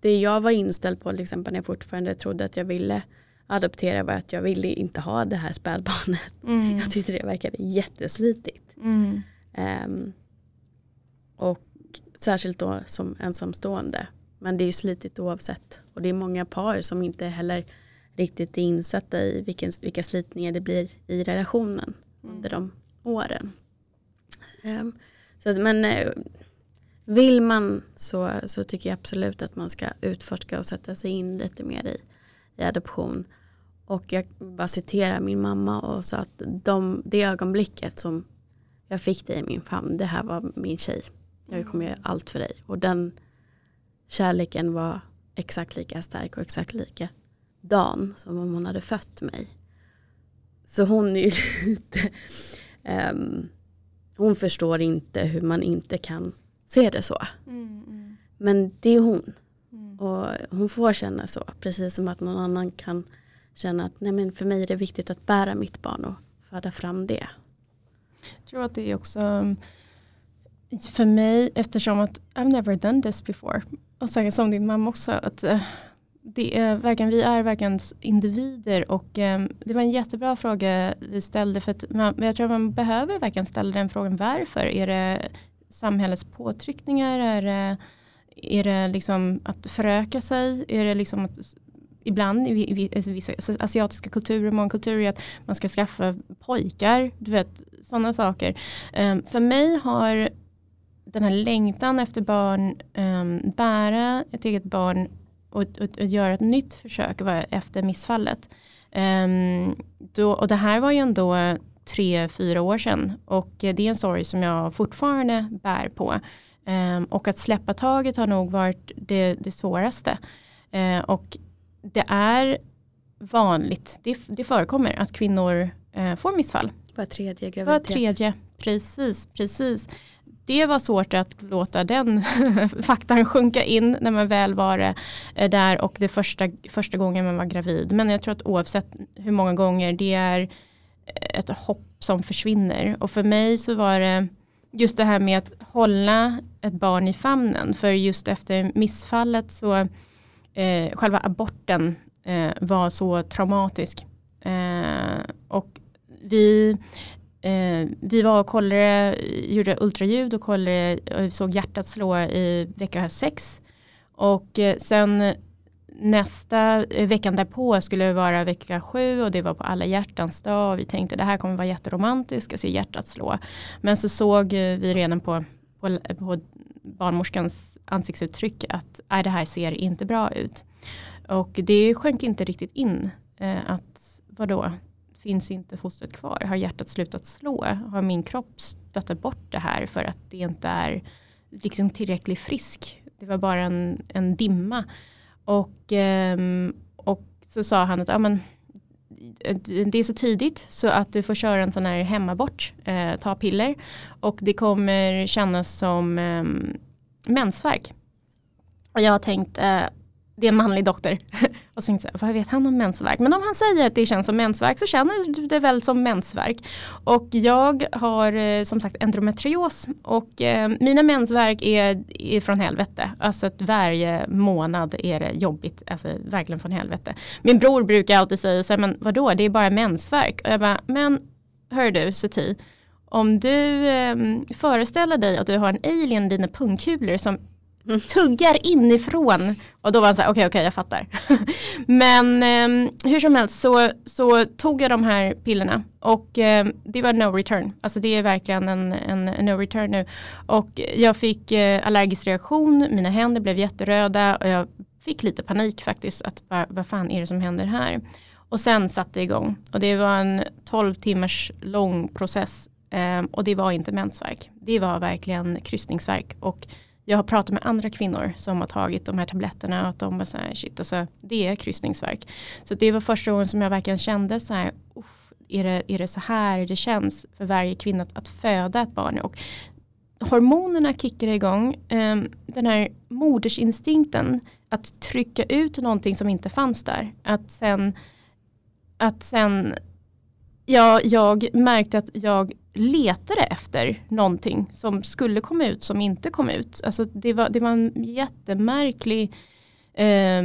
det jag var inställd på till exempel när jag fortfarande trodde att jag ville adoptera var att jag ville inte ha det här spädbarnet. Mm. Jag tyckte det verkade jätteslitigt. Mm. Um, och särskilt då som ensamstående. Men det är ju slitigt oavsett. Och det är många par som inte heller riktigt är insatta i vilken, vilka slitningar det blir i relationen mm. under de åren. Um, så att, men uh, vill man så, så tycker jag absolut att man ska utforska och sätta sig in lite mer i, i adoption. Och jag bara citerar min mamma och sa att de, det ögonblicket som jag fick dig i min famn, det här var min tjej. Jag kommer göra allt för dig. Och den kärleken var exakt lika stark och exakt lika dan som om hon hade fött mig. Så hon är ju lite, um, hon förstår inte hur man inte kan se det så. Mm, mm. Men det är hon. Mm. Och hon får känna så, precis som att någon annan kan känna att nej men för mig är det viktigt att bära mitt barn och föda fram det. Jag tror att det är också um, för mig eftersom att I've never done this before. Och säkert som din mamma också att eh, det är verkligen, vi är verkligen individer. Och ehm, det var en jättebra fråga du ställde för att man, jag tror att man behöver verkligen ställa den frågan varför? Är det samhällets påtryckningar? Är det, är det liksom att föröka sig? Är det liksom att ibland i alltså vissa asiatiska kulturer, många kulturer att man ska skaffa pojkar, du vet sådana saker. Um, för mig har den här längtan efter barn, um, bära ett eget barn och, och, och, göra ett nytt försök efter missfallet. Um, då, och det här var ju ändå tre, fyra år sedan och det är en sorg som jag fortfarande bär på. Um, och att släppa taget har nog varit det, det svåraste. Uh, och det är vanligt, det, det förekommer att kvinnor uh, får missfall. Var tredje graviditet. Var tredje, precis, precis. Det var svårt att låta den faktan sjunka in när man väl var eh, där och det första, första gången man var gravid. Men jag tror att oavsett hur många gånger det är ett hopp som försvinner. Och för mig så var det just det här med att hålla ett barn i famnen. För just efter missfallet så eh, själva aborten eh, var så traumatisk. Eh, och vi, eh, vi var och kollade, gjorde ultraljud och kollade, och såg hjärtat slå i vecka sex. Och eh, sen nästa eh, veckan därpå skulle det vara vecka sju och det var på alla hjärtans dag och vi tänkte det här kommer vara jätteromantiskt, att se hjärtat slå. Men så såg eh, vi redan på, på, på barnmorskans ansiktsuttryck att nej, det här ser inte bra ut. Och det sjönk inte riktigt in eh, att vadå, finns inte fostret kvar? Har hjärtat slutat slå? Har min kropp stöttat bort det här för att det inte är liksom tillräckligt frisk? Det var bara en, en dimma. Och, eh, och så sa han att ja, men, Eh, det är så tidigt så att du får köra en sån här hemmabort, eh, ta piller och det kommer kännas som eh, mensvärk. Och jag har tänkt, eh, det är en manlig doktor. och så tänkte jag, vad vet han om mensvärk? Men om han säger att det känns som mensvärk så känner det väl som mensvärk. Och jag har eh, som sagt endometrios och eh, mina mensvärk är, är från helvete. Alltså att varje månad är det jobbigt, alltså verkligen från helvete. Min bror brukar alltid säga, så här, men vadå det är bara mensvärk. Och jag bara, men hör du Suti, om du eh, föreställer dig att du har en alien i dina pungkulor som tuggar inifrån. Och då var han så här, okej okay, okej okay, jag fattar. Men eh, hur som helst så, så tog jag de här pillerna och eh, det var no return. Alltså det är verkligen en, en, en no return nu. Och jag fick eh, allergisk reaktion, mina händer blev jätteröda och jag fick lite panik faktiskt. Att vad fan är det som händer här? Och sen satte det igång. Och det var en 12 timmars lång process. Eh, och det var inte mensvärk. Det var verkligen kryssningsverk. Och jag har pratat med andra kvinnor som har tagit de här tabletterna och att de var så här, shit alltså det är kryssningsverk. Så det var första gången som jag verkligen kände så här, är det, är det så här det känns för varje kvinna att, att föda ett barn? Och hormonerna kickar igång, um, den här modersinstinkten att trycka ut någonting som inte fanns där. Att sen, att sen ja, jag märkte att jag letade efter någonting som skulle komma ut som inte kom ut. Alltså det, var, det var en jättemärklig eh,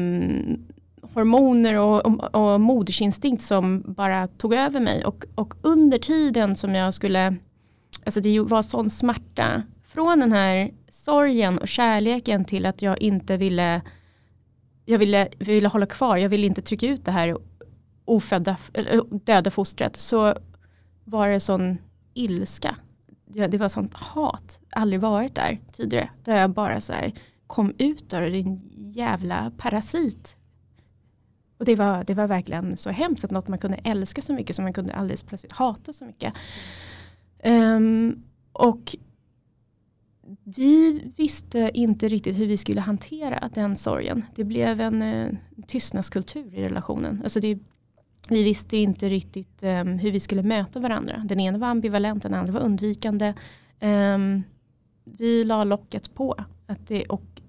hormoner och, och, och modersinstinkt som bara tog över mig. Och, och under tiden som jag skulle, alltså det var sån smärta från den här sorgen och kärleken till att jag inte ville jag ville, ville hålla kvar, jag ville inte trycka ut det här ofödda, döda fostret så var det sån ilska. Det var sånt hat, aldrig varit där tidigare. Där jag bara så här, kom ut där din jävla parasit. Och det var, det var verkligen så hemskt att något man kunde älska så mycket som man kunde alldeles plötsligt hata så mycket. Um, och vi visste inte riktigt hur vi skulle hantera den sorgen. Det blev en eh, tystnadskultur i relationen. Alltså det vi visste inte riktigt um, hur vi skulle möta varandra. Den ena var ambivalent, den andra var undvikande. Um, vi la locket på. Att det, och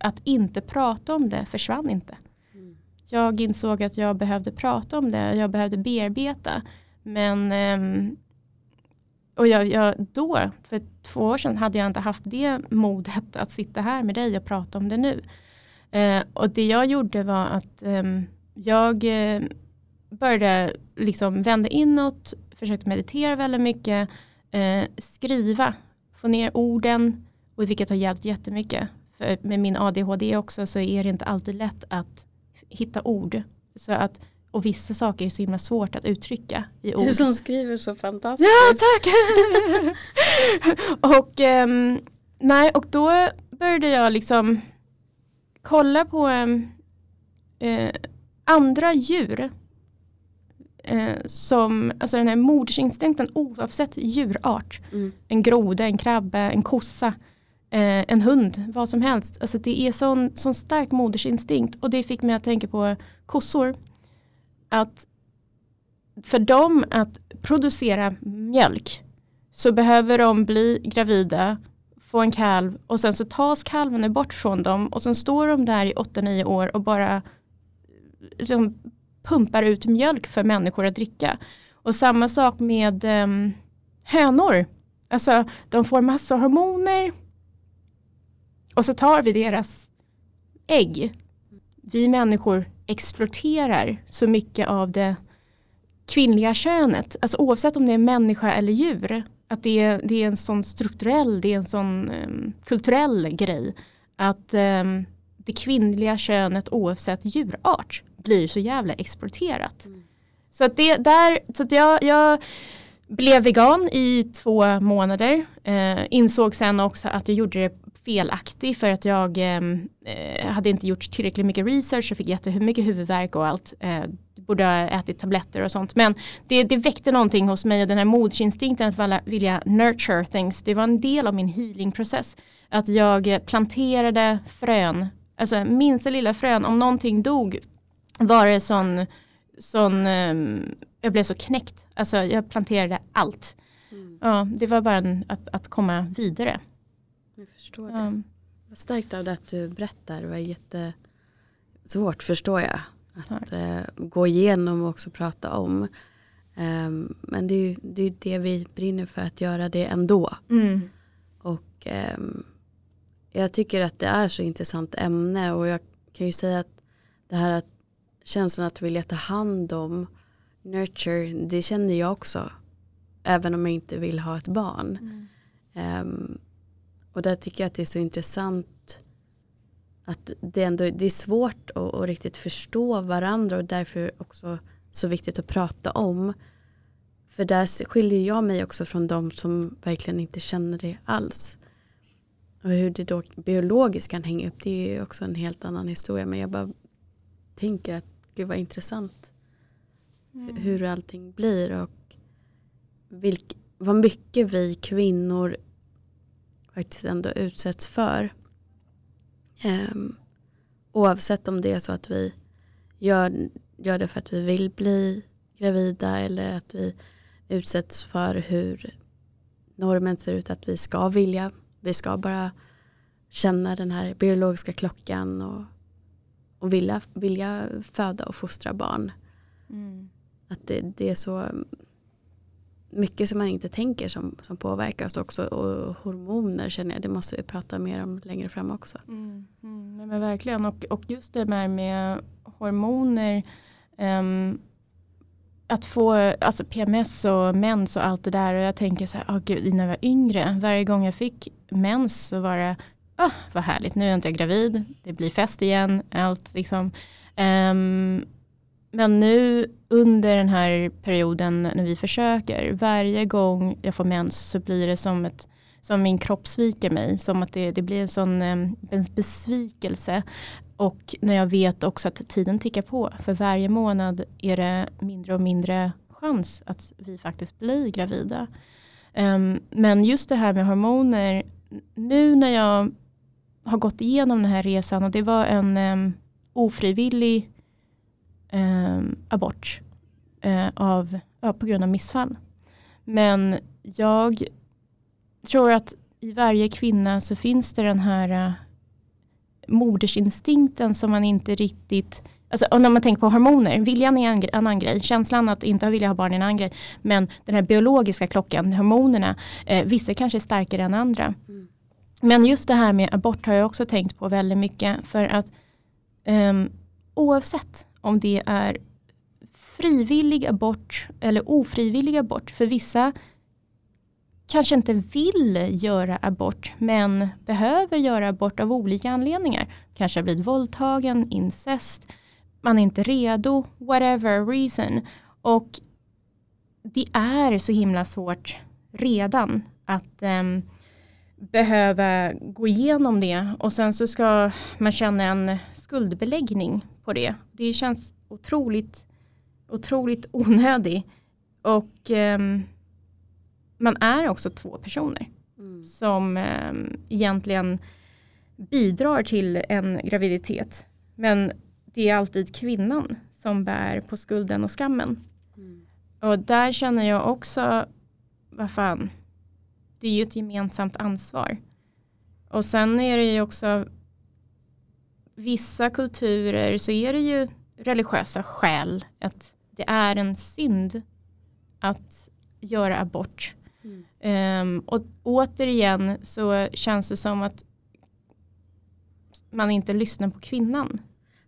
att inte prata om det försvann inte. Mm. Jag insåg att jag behövde prata om det, jag behövde bearbeta. Men um, och jag, jag, då, för två år sedan, hade jag inte haft det modet att sitta här med dig och prata om det nu. Uh, och det jag gjorde var att jag uh, började liksom vända inåt, försökte meditera väldigt mycket, eh, skriva, få ner orden, och vilket har hjälpt jättemycket. För med min ADHD också så är det inte alltid lätt att hitta ord. Så att, och vissa saker är så himla svårt att uttrycka i ord. Du som skriver så fantastiskt. Ja, tack! och, um, nej, och då började jag liksom kolla på um, uh, andra djur eh, som, alltså den här modersinstinkten oavsett djurart. Mm. En groda, en krabbe, en kossa, eh, en hund, vad som helst. Alltså det är sån, sån stark modersinstinkt och det fick mig att tänka på kossor. Att för dem att producera mjölk så behöver de bli gravida, få en kalv och sen så tas kalven bort från dem och sen står de där i 8-9 år och bara liksom, pumpar ut mjölk för människor att dricka. Och samma sak med eh, hönor. Alltså de får massa hormoner och så tar vi deras ägg. Vi människor exploaterar så mycket av det kvinnliga könet. Alltså oavsett om det är människa eller djur. Att det är, det är en sån strukturell, det är en sån um, kulturell grej. Att um, det kvinnliga könet oavsett djurart blir så jävla exporterat. Mm. Så att det där, så att jag, jag blev vegan i två månader. Eh, insåg sen också att jag gjorde det felaktigt för att jag ehm, eh, hade inte gjort tillräckligt mycket research och fick jättemycket huvudvärk och allt. Eh, borde ha ätit tabletter och sånt. Men det, det väckte någonting hos mig och den här modsinstinkten att vilja nurture things. Det var en del av min healingprocess. Att jag planterade frön, alltså minsta lilla frön. Om någonting dog var det sån, sån um, jag blev så knäckt. Alltså jag planterade allt. Mm. Ja, det var bara en, att, att komma vidare. Jag förstår det. Um, Vad starkt av det att du berättar. Det var jätte, svårt förstår jag. Att eh, gå igenom och också prata om. Um, men det är ju det, är det vi brinner för att göra det ändå. Mm. Och um, jag tycker att det är så intressant ämne och jag kan ju säga att det här att känslan att vilja ta hand om nurture, det känner jag också. Även om jag inte vill ha ett barn. Mm. Um, och där tycker jag att det är så intressant att det, ändå, det är svårt att, att riktigt förstå varandra och därför också så viktigt att prata om. För där skiljer jag mig också från de som verkligen inte känner det alls. Och hur det då biologiskt kan hänga upp det är också en helt annan historia. Men jag bara tänker att gud vad intressant Mm. hur allting blir och vilk, vad mycket vi kvinnor faktiskt ändå utsätts för. Um, oavsett om det är så att vi gör, gör det för att vi vill bli gravida eller att vi utsätts för hur normen ser ut att vi ska vilja. Vi ska bara känna den här biologiska klockan och, och vilja, vilja föda och fostra barn. Mm. Att det, det är så mycket som man inte tänker som, som påverkas också. Och hormoner känner jag, det måste vi prata mer om längre fram också. Mm, mm, men verkligen och, och just det här med hormoner. ehm, att få alltså PMS och mens och allt det där och jag tänker så här, oh, gud, när jag var yngre, varje gång jag fick mens så var det, ah, vad härligt, nu är inte jag gravid, det blir fest igen, allt liksom. Um, men nu under den här perioden när vi försöker, varje gång jag får mens så blir det som ett som min kropp sviker mig, som att det, det blir en sån ehm, en besvikelse. Och när jag vet också att tiden tickar på, för varje månad är det mindre och mindre chans att vi faktiskt blir gravida. Um, men just det här med hormoner, nu när jag har gått igenom den här resan och det var en um, ofrivillig um, abort uh, av, uh, på grund av missfall. Men jag tror att i varje kvinna så finns det den här eh, uh, modersinstinkten som man inte riktigt Alltså, och när man tänker på hormoner, viljan är en annan grej, känslan att inte vilja ha barn är en annan grej. Men den här biologiska klockan, hormonerna, eh, vissa kanske är starkare än andra. Mm. Men just det här med abort har jag också tänkt på väldigt mycket. För att um, oavsett om det är frivillig abort eller ofrivillig abort, för vissa kanske inte vill göra abort men behöver göra abort av olika anledningar. Kanske har blivit våldtagen, incest, man är inte redo, whatever reason. Och det är så himla svårt redan att um, behöva gå igenom det och sen så ska man känna en skuldbeläggning på det. Det känns otroligt, otroligt onödig. Och um, man är också två personer Mm. som um, egentligen bidrar till en graviditet. Men det är alltid kvinnan som bär på skulden och skammen. Mm. Och där känner jag också, vad fan, det är ju ett gemensamt ansvar. Och sen är det ju också, vissa kulturer så är det ju religiösa skäl, att det är en synd att göra abort. Mm. Um, och återigen så känns det som att man inte lyssnar på kvinnan.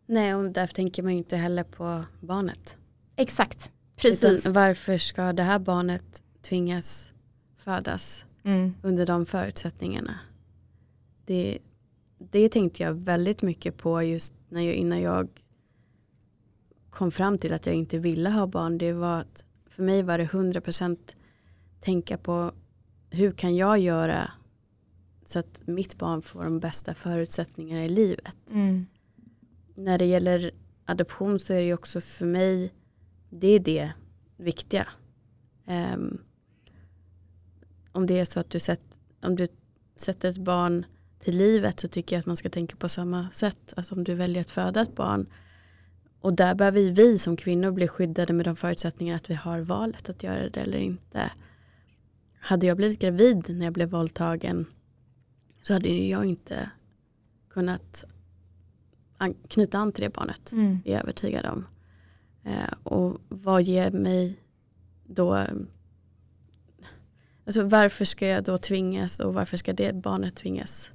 Nej, och därför tänker man ju inte heller på barnet. Exakt, precis. Utan varför ska det här barnet tvingas födas Mm. under de förutsättningarna? Det, det tänkte jag väldigt mycket på just när jag, innan jag kom fram till att jag inte ville ha barn. Det var att för mig var det 100% tänka på hur kan jag göra så att mitt barn får de bästa förutsättningarna i livet. Mm. när det gäller adoption så är det också för mig, det är det viktiga. Ehm, om det är så att du, sätt, om du sätter ett barn till livet så tycker jag att man ska tänka på samma sätt. Alltså om du väljer att föda ett barn och där behöver vi som kvinnor bli skyddade med de förutsättningarna att vi har valet att göra det eller inte. Hade jag blivit gravid när jag blev våldtagen så hade jag inte kunnat an, knyta an till det barnet. Mm. Är jag övertygad om. Eh, och vad ger mig då Alltså varför ska jag då tvingas och varför ska det barnet tvingas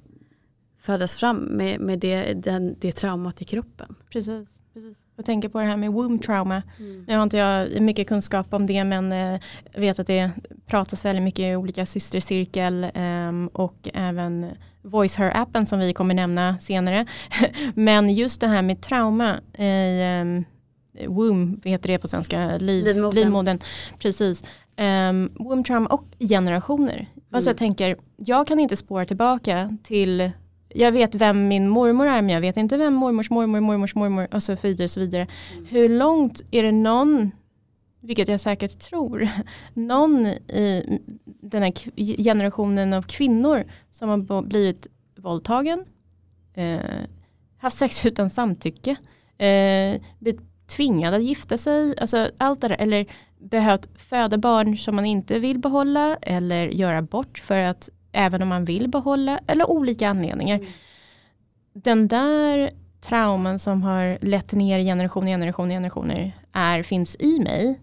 födas fram med, med det, den, det traumat i kroppen? Precis. Precis. Jag tänker på det här med womb trauma. Mm. Nu har inte jag mycket kunskap om det men eh, vet att det pratas väldigt mycket i olika systercirkel eh, och även Voice Her-appen som vi kommer nämna senare. men just det här med trauma i um, womb, heter det på svenska, Liv, livmodern. Precis. Um, womb trauma och generationer. Mm. Alltså jag tänker, jag kan inte spåra tillbaka till jag vet vem min mormor är men jag vet inte vem mormors mormor, mormors mormor och så vidare. Så vidare. Mm. Hur långt är det någon, vilket jag säkert tror, någon i den här generationen av kvinnor som har blivit våldtagen, eh, haft sex utan samtycke, eh, blivit tvingad att gifta sig, alltså allt det där, eller behövt föda barn som man inte vill behålla eller göra bort för att även om man vill behålla eller olika anledningar. Mm. Den där trauman som har lett ner generation, generation, generationer är, finns i mig.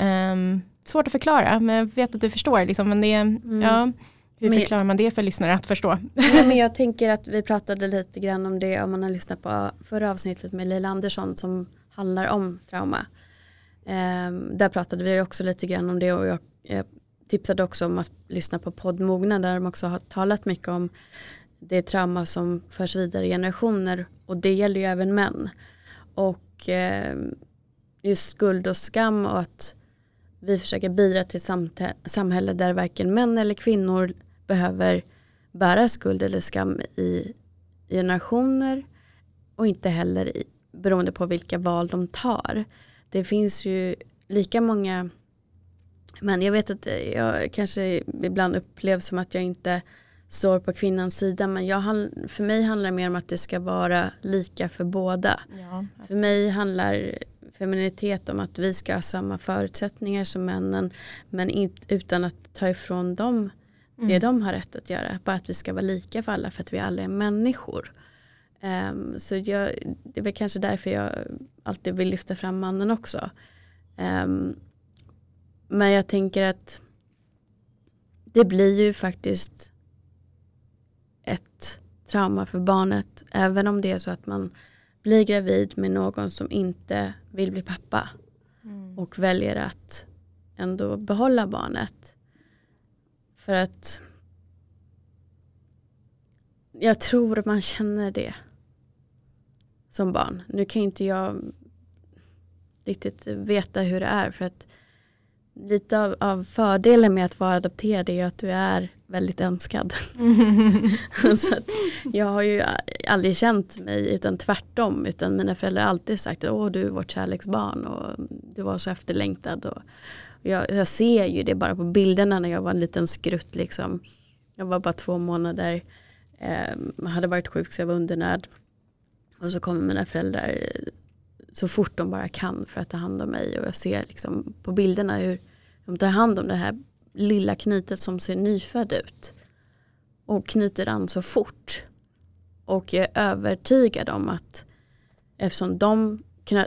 Um, svårt att förklara men jag vet att du förstår. Liksom, men det, mm. ja, hur förklarar man det för lyssnare att förstå? Ja, men jag tänker att vi pratade lite grann om det om man har lyssnat på förra avsnittet med Leila Andersson som handlar om trauma. Ehm, där pratade vi också lite grann om det och jag, tipsade också om att lyssna på poddmogna där de också har talat mycket om det trauma som förs vidare i generationer och det gäller ju även män. Och eh, just skuld och skam och att vi försöker bidra till ett samhälle där varken män eller kvinnor behöver bära skuld eller skam i generationer och inte heller i, beroende på vilka val de tar. Det finns ju lika många men jag vet att jag kanske ibland upplevs som att jag inte står på kvinnans sida men jag, för mig handlar det mer om att det ska vara lika för båda. Ja, för mig handlar feminitet om att vi ska ha samma förutsättningar som männen men inte, utan att ta ifrån dem det mm. de har rätt att göra. Bara att vi ska vara lika för alla för att vi alla är människor. Um, så jag, det väl kanske därför jag alltid vill lyfta fram mannen också. Um, men jag tänker att det blir ju faktiskt ett trauma för barnet även om det är så att man blir gravid med någon som inte vill bli pappa mm. och väljer att ändå behålla barnet. För att jag tror man känner det som barn. Nu kan inte jag riktigt veta hur det är för att lite av, av, fördelen med att vara adopterad är att du är väldigt önskad. Mm. så jag har ju aldrig känt mig utan tvärtom utan mina föräldrar har alltid sagt att du är vårt kärleksbarn och du var så efterlängtad. Och jag, jag, ser ju det bara på bilderna när jag var en liten skrutt liksom. Jag var bara två månader, eh, hade varit sjuk så jag var undernärd. Och så kommer mina föräldrar så fort de bara kan för att ta hand om mig och jag ser liksom på bilderna hur de tar hand om det här lilla knytet som ser nyfödd ut och knyter an så fort. Och jag är övertygad om att eftersom de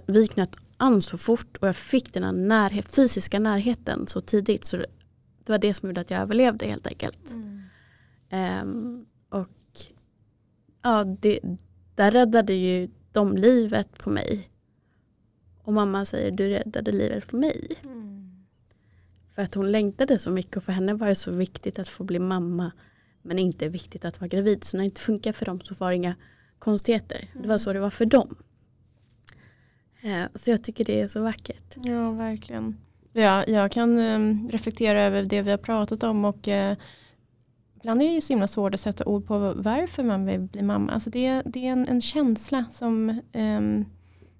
vi knöt an så fort och jag fick den här närhet, fysiska närheten så tidigt så det var det som gjorde att jag överlevde helt enkelt. Mm. Um, och ja, det, där räddade ju de livet på mig. Och mamma säger du räddade livet på mig. Mm. För att hon längtade så mycket och för henne var det så viktigt att få bli mamma. Men inte viktigt att vara gravid. Så när det inte funkar för dem så var det inga konstigheter. Mm. Det var så det var för dem. Eh, så jag tycker det är så vackert. Ja, verkligen. Ja, jag kan um, reflektera över det vi har pratat om och uh, ibland är det ju så himla svårt att sätta ord på varför man vill bli mamma. Alltså det, det är en, en känsla som um,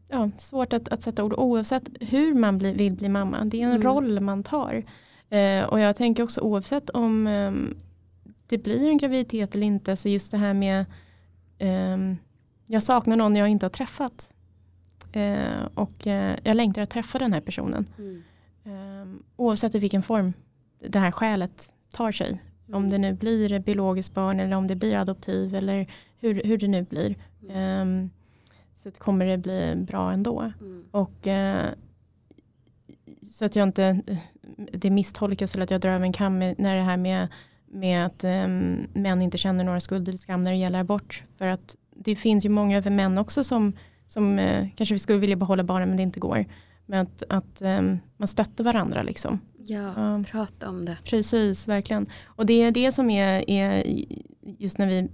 ja, svårt att, att sätta ord oavsett hur man bli, vill bli mamma. Det är en mm. roll man tar. Eh, och jag tänker också oavsett om eh, det blir en graviditet eller inte. Så just det här med eh, jag saknar någon jag inte har träffat. Eh, och eh, jag längtar att träffa den här personen. Mm. Oavsett i vilken form det här skälet tar sig. Om det nu blir biologiskt barn eller om det blir adoptiv eller hur, hur det nu blir. Um, så kommer det bli bra ändå. Mm. Och eh, så att jag inte, det misstolkas eller att jag drar över en kam när det här med, med att eh, män inte känner några skuld eller skam när det gäller abort. För att det finns ju många över män också som, som eh, kanske skulle vilja behålla barnen men det inte går. Men att, att eh, man stöttar varandra liksom. Ja, Ja. prata om det. Precis, verkligen. Och det är det som är, är just när vi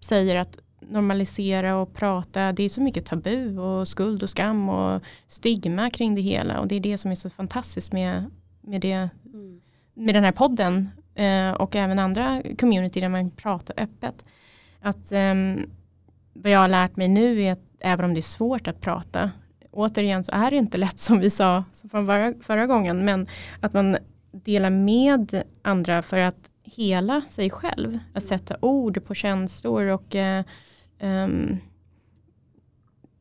säger att normalisera och prata, det är så mycket tabu och skuld och skam och stigma kring det hela och det är det som är så fantastiskt med, med, det, Mm. med den här podden eh, och även andra community där man pratar öppet. Att ehm, vad jag har lärt mig nu är att även om det är svårt att prata, återigen så är det inte lätt som vi sa från förra, förra gången, men att man delar med andra för att hela sig själv. Att sätta ord på känslor och eh, ehm,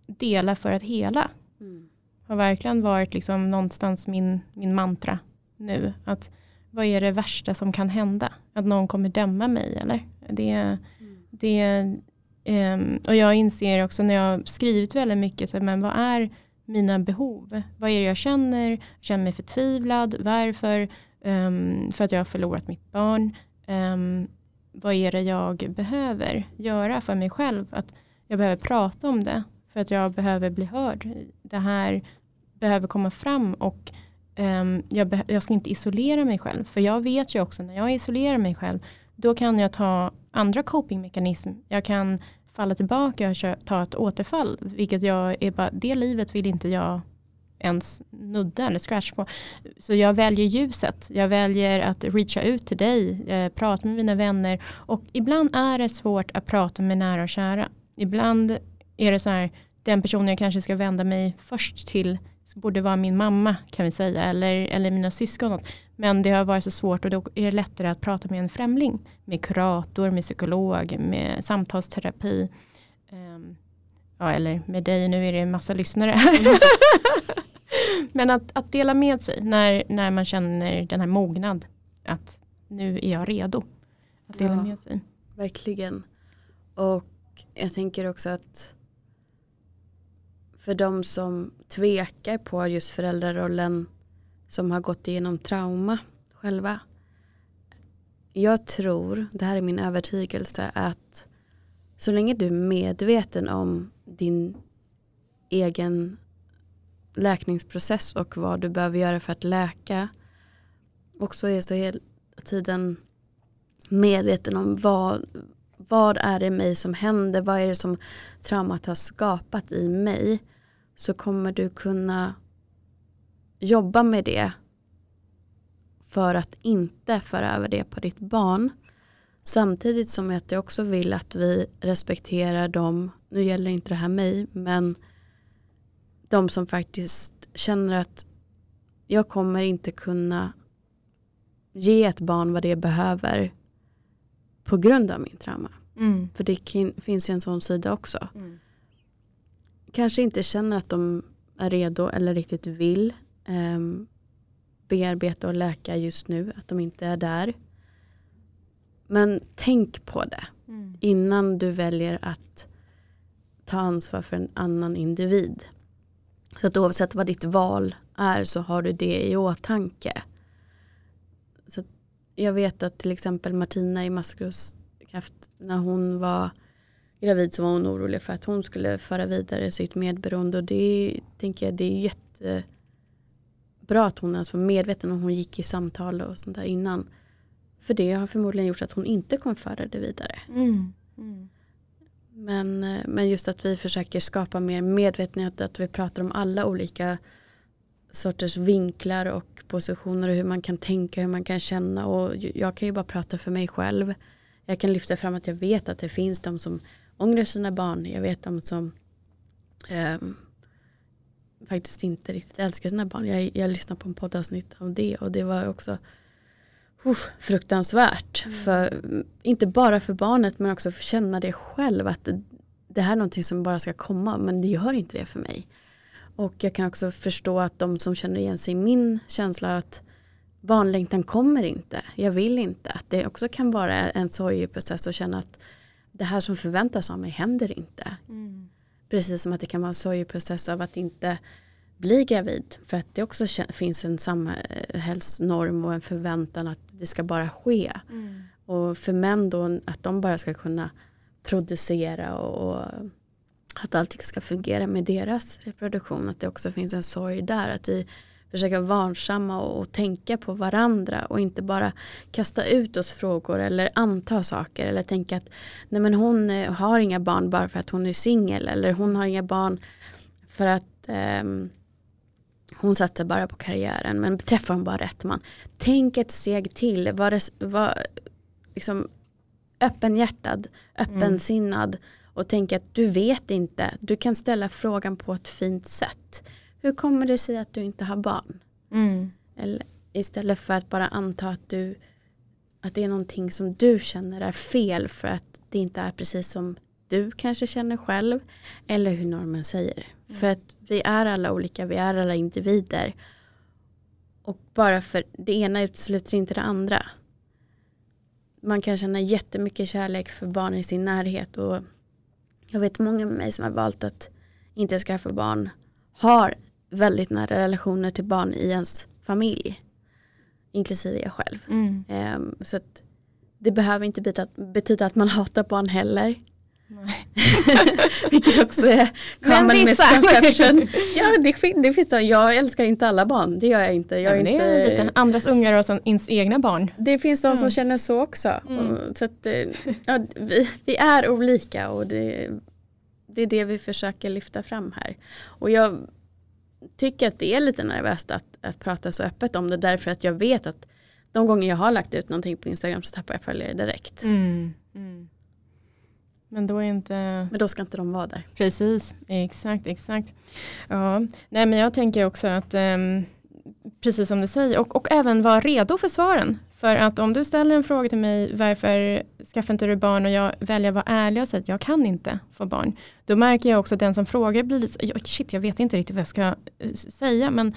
dela för att hela Mm. har verkligen varit liksom någonstans min, min mantra nu. Att vad är det värsta som kan hända? Att någon kommer döma mig eller? Det, Mm. det, Um, och jag inser också när jag har skrivit väldigt mycket, så, men vad är mina behov? Vad är det jag känner? Jag känner mig förtvivlad. Varför? Um, för att jag har förlorat mitt barn. Um, vad är det jag behöver göra för mig själv? Att jag behöver prata om det. För att jag behöver bli hörd. Det här behöver komma fram och jag, jag ska inte isolera mig själv. För jag vet ju också när jag isolerar mig själv då kan jag ta andra copingmekanism. Jag kan falla tillbaka och ta ett återfall. Vilket jag är bara, det livet vill inte jag ens nudda eller scratch på. Så jag väljer ljuset. Jag väljer att reacha ut till dig, eh, prata med mina vänner. Och ibland är det svårt att prata med nära och kära. Ibland är det så här, den personen jag kanske ska vända mig först till borde vara min mamma kan vi säga eller, eller mina syskon. Men det har varit så svårt och då är det lättare att prata med en främling. Med kurator, med psykolog, med samtalsterapi. Ehm, ja, eller med dig, nu är det en massa lyssnare här. Men att, att dela med sig när, när man känner den här mognad. Att nu är jag redo. Att dela Ja. med sig. Verkligen. Och jag tänker också att för de som tvekar på just föräldrarollen som har gått igenom trauma själva. Jag tror, det här är min övertygelse, att så länge du är medveten om din egen läkningsprocess och vad du behöver göra för att läka. Också är så hela tiden medveten om vad, vad är det i mig som händer, vad är det som traumat har skapat i mig. Så kommer du kunna jobba med det för att inte föra över det på ditt barn. Samtidigt som jag också vill att vi respekterar dem, nu gäller inte det här mig, men de som faktiskt känner att jag kommer inte kunna ge ett barn vad det behöver på grund av min trauma. Mm. För det finns en sån sida också. Mm. Kanske inte känner att de är redo eller riktigt vill ehm, bearbeta och läka just nu. Att de inte är där. Men tänk på det Mm. innan du väljer att ta ansvar för en annan individ. Så att oavsett vad ditt val är så har du det i åtanke. Så jag vet att till exempel Martina i Maskroskraft när hon var gravid så var hon orolig för att hon skulle föra vidare sitt medberoende och det tänker jag det är jättebra att hon ens var medveten om hon gick i samtal och sånt där innan. För det har förmodligen gjort att hon inte kommer föra det vidare. Mm. Mm. Men, men just att vi försöker skapa mer medvetenhet, att vi pratar om alla olika sorters vinklar och positioner och hur man kan tänka, hur man kan känna och jag kan ju bara prata för mig själv. Jag kan lyfta fram att jag vet att det finns de som ångrar sina barn, jag vet de som ehm, faktiskt inte riktigt älskar sina barn. Jag, jag lyssnade på en poddavsnitt av det och det var också uff, fruktansvärt. För, inte bara för barnet men också för att känna det själv att det, det här är någonting som bara ska komma men det gör inte det för mig. Och jag kan också förstå att de som känner igen sig i min känsla att barnlängtan kommer inte, jag vill inte. Att det också kan vara en sorgeprocess och känna att det här som förväntas av mig händer inte. Mm. Precis som att det kan vara en sorgeprocess av att inte bli gravid. För att det också finns en samhällsnorm och en förväntan att det ska bara ske. Mm. Och för män då att de bara ska kunna producera och, och att allting ska fungera med deras reproduktion. Att det också finns en sorg där. Att vi försöker vara varsamma och, och, tänka på varandra och inte bara kasta ut oss frågor eller anta saker eller tänka att nej men hon eh, har inga barn bara för att hon är singel eller hon har inga barn för att um, hon satsar bara på karriären men träffar hon bara rätt man. Tänk ett steg till, var, var liksom öppenhjärtad, öppensinnad mm. och tänk att du vet inte, du kan ställa frågan på ett fint sätt. Hur kommer det sig att du inte har barn? Mm. Eller, istället för att bara anta att, du, att det är någonting som du känner är fel för att det inte är precis som du kanske känner själv eller hur normen säger. Mm. För att vi är alla olika, vi är alla individer. Och bara för det ena utesluter inte det andra. Man kan känna jättemycket kärlek för barn i sin närhet och jag vet många med mig som har valt att inte skaffa barn har väldigt nära relationer till barn i ens familj. Inklusive jag själv. Mm. Um, så det behöver inte betyda, betyda att man hatar barn heller. Vilket också är common misconception. ja, det, det finns det. Jag älskar inte alla barn, det gör jag inte. Jag ja, det inte... är lite andras ungar och sen ens egna barn. Det finns de mm. som känner så också. Mm. Så att, eh, ja, vi, vi, är olika och det, det är det vi försöker lyfta fram här. Och jag tycker att det är lite nervöst att, att prata så öppet om det därför att jag vet att de gånger jag har lagt ut någonting på Instagram så tappar jag följare direkt. Mm, mm. Men då är inte... Men då ska inte de vara där. Precis, exakt, exakt. Ja. Nej men jag tänker också att um, precis som du säger och, och även vara redo för svaren. För att om du ställer en fråga till mig varför skaffar inte du barn och jag väljer att vara ärlig och säga att jag kan inte få barn. Då märker jag också att den som frågar blir lite, shit jag vet inte riktigt vad jag ska eh, säga men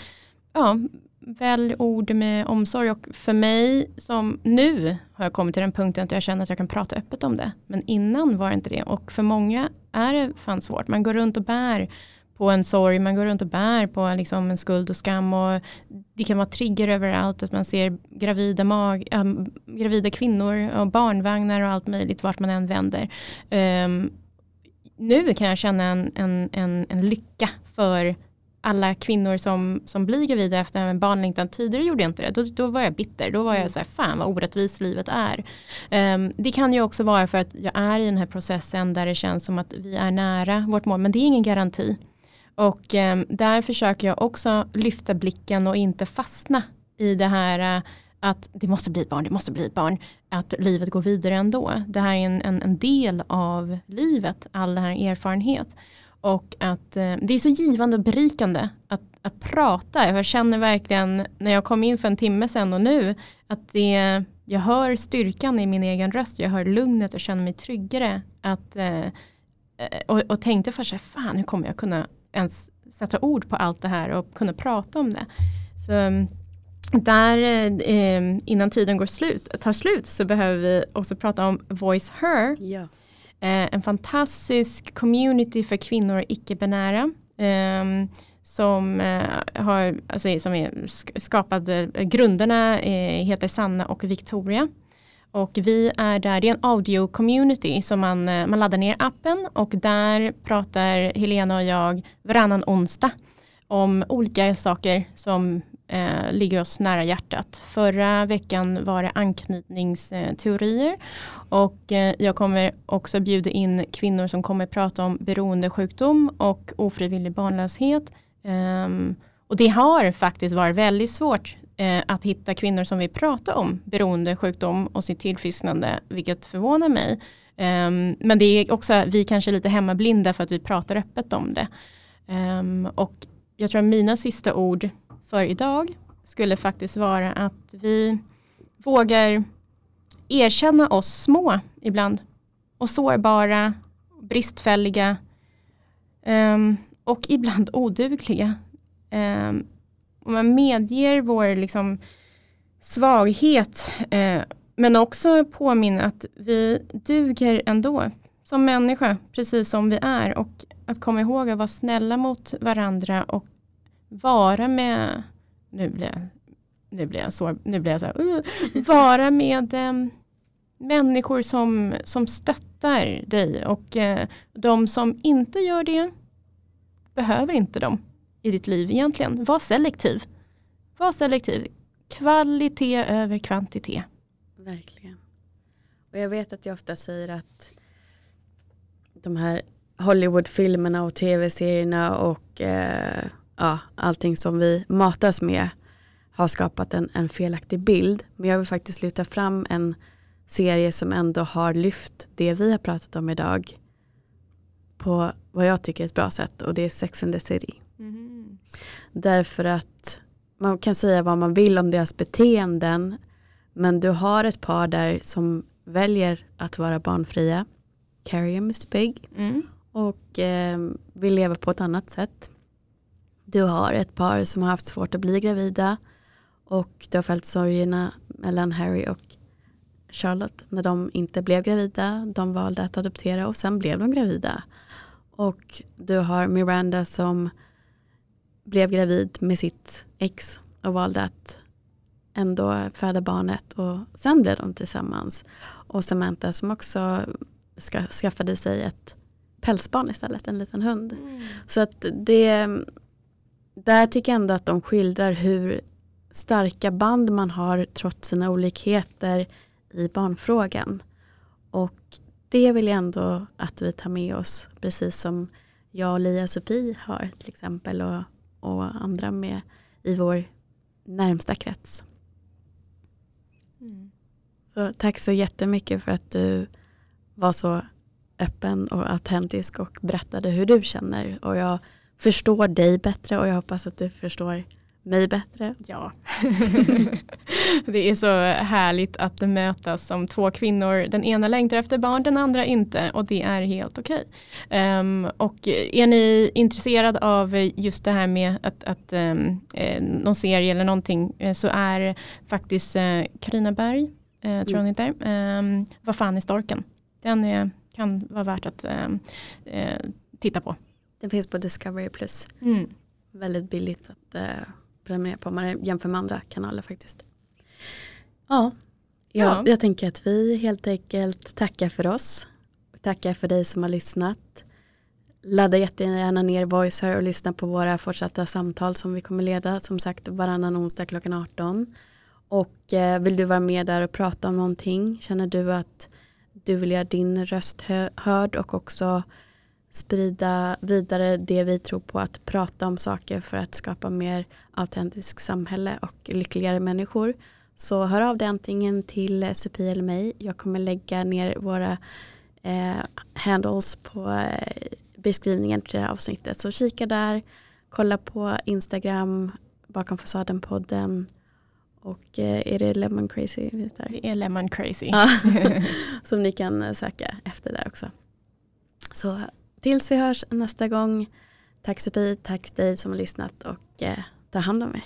ja, välj ord med omsorg och för mig som nu har jag kommit till den punkten att jag känner att jag kan prata öppet om det. Men innan var det inte det och för många är det fan svårt. Man går runt och bär på en sorg, man går runt och bär på liksom en skuld och skam och det kan vara trigger överallt, att man ser gravida, mag, äh, gravida kvinnor och barnvagnar och allt möjligt vart man än vänder. Um, nu kan jag känna en, en, en, en lycka för alla kvinnor som, som blir gravida efter en barnlängtan. Tidigare gjorde jag inte det. Då, då var jag bitter. Då var jag mm. så här, fan vad orättvist livet är. Um, det kan ju också vara för att jag är i den här processen där det känns som att vi är nära vårt mål. Men det är ingen garanti. Och eh, där försöker jag också lyfta blicken och inte fastna i det här eh, att det måste bli ett barn, det måste bli ett barn. Att livet går vidare ändå. Det här är en, en, en del av livet, all den här erfarenhet. Och att eh, det är så givande och berikande att, att prata. Jag känner verkligen när jag kom in för en timme sedan och nu att det, jag hör styrkan i min egen röst. Jag hör lugnet och känner mig tryggare. Att, eh, eh och, och tänkte för sig, fan hur kommer jag kunna ens sätta ord på allt det här och kunna prata om det. Så mm, där eh, innan tiden går slut, tar slut så behöver vi också prata om Voice Her. Ja. Eh, en fantastisk community för kvinnor och icke-binära. Eh, som har, alltså, som är skapad, grunderna eh, heter Sanna och Victoria. Och vi är där, det är en audio community som man, eh, man laddar ner appen och där pratar Helena och jag varannan onsdag om olika saker som eh, ligger oss nära hjärtat. Förra veckan var det anknytningsteorier och eh, jag kommer också bjuda in kvinnor som kommer prata om beroendesjukdom och ofrivillig barnlöshet. Eh, och det har faktiskt varit väldigt svårt Eh, att hitta kvinnor som vill prata om beroendesjukdom och sitt tillfrisknande, vilket förvånar mig. Um, men det är också, vi kanske är lite hemmablinda för att vi pratar öppet om det. Um, och jag tror att mina sista ord för idag skulle faktiskt vara att vi vågar erkänna oss små ibland och sårbara, bristfälliga um, och ibland odugliga. Om man medger vår liksom, svaghet eh, men också påminna att vi duger ändå som människa precis som vi är. Och att komma ihåg att vara snälla mot varandra och vara med, nu blir jag, nu blir jag, så, nu blir jag så här, uh, vara med eh, människor som, som stöttar dig. Och eh, de som inte gör det behöver inte dem i ditt liv egentligen. Var selektiv. Var selektiv. Kvalitet över kvantitet. Verkligen. Och jag vet att jag ofta säger att de här Hollywoodfilmerna och tv-serierna och eh, ja, allting som vi matas med har skapat en, en felaktig bild. Men jag vill faktiskt lyfta fram en serie som ändå har lyft det vi har pratat om idag på vad jag tycker är ett bra sätt och det är Sex and the City. Därför att man kan säga vad man vill om deras beteenden men du har ett par där som väljer att vara barnfria. Carrie och Mr Big. Mm. Och eh, vill leva på ett annat sätt. Du har ett par som har haft svårt att bli gravida. Och du har följt sorgerna mellan Harry och Charlotte när de inte blev gravida. De valde att adoptera och sen blev de gravida. Och du har Miranda som blev gravid med sitt ex och valde att ändå föda barnet och sen blev de tillsammans. Och Samantha som också ska, skaffade sig ett pälsbarn istället, en liten hund. Mm. Så att det, där tycker jag ändå att de skildrar hur starka band man har trots sina olikheter i barnfrågan. Och det vill jag ändå att vi tar med oss, precis som jag och Lia Sopi har till exempel och, och andra med i vår närmsta krets. Mm. Så tack så jättemycket för att du var så öppen och autentisk och berättade hur du känner. Och jag förstår dig bättre och jag hoppas att du förstår mig bättre. Ja, det är så härligt att mötas som två kvinnor. Den ena längtar efter barn, den andra inte och det är helt okej. Okay. Um, och är ni intresserad av just det här med att, att um, någon serie eller någonting eh, så är faktiskt Karina uh, Berg, uh, tror hon heter, um, Vad fan är storken? Den är, kan vara värt att uh, titta på. Den finns på Discovery Plus. Mm. Väldigt billigt att prenumerera på man jämför med andra kanaler faktiskt. Ja, ja, ja. jag tänker att vi helt enkelt tackar för oss. Tackar för dig som har lyssnat. Ladda jättegärna ner Voice här och lyssna på våra fortsatta samtal som vi kommer leda som sagt varannan onsdag klockan 18. Och eh, vill du vara med där och prata om någonting, känner du att du vill göra din röst hö hörd och också sprida vidare det vi tror på att prata om saker för att skapa mer autentiskt samhälle och lyckligare människor. Så hör av dig antingen till Sofie eller mig. Jag kommer lägga ner våra eh, handles på eh, beskrivningen till det här avsnittet. Så kika där, kolla på Instagram, bakom fasaden podden och eh, är det Lemon Crazy? Det är Lemon Crazy. som ni kan söka efter där också. Så tills vi hörs nästa gång. Tack Sofie, tack dig som har lyssnat och eh, ta hand om er.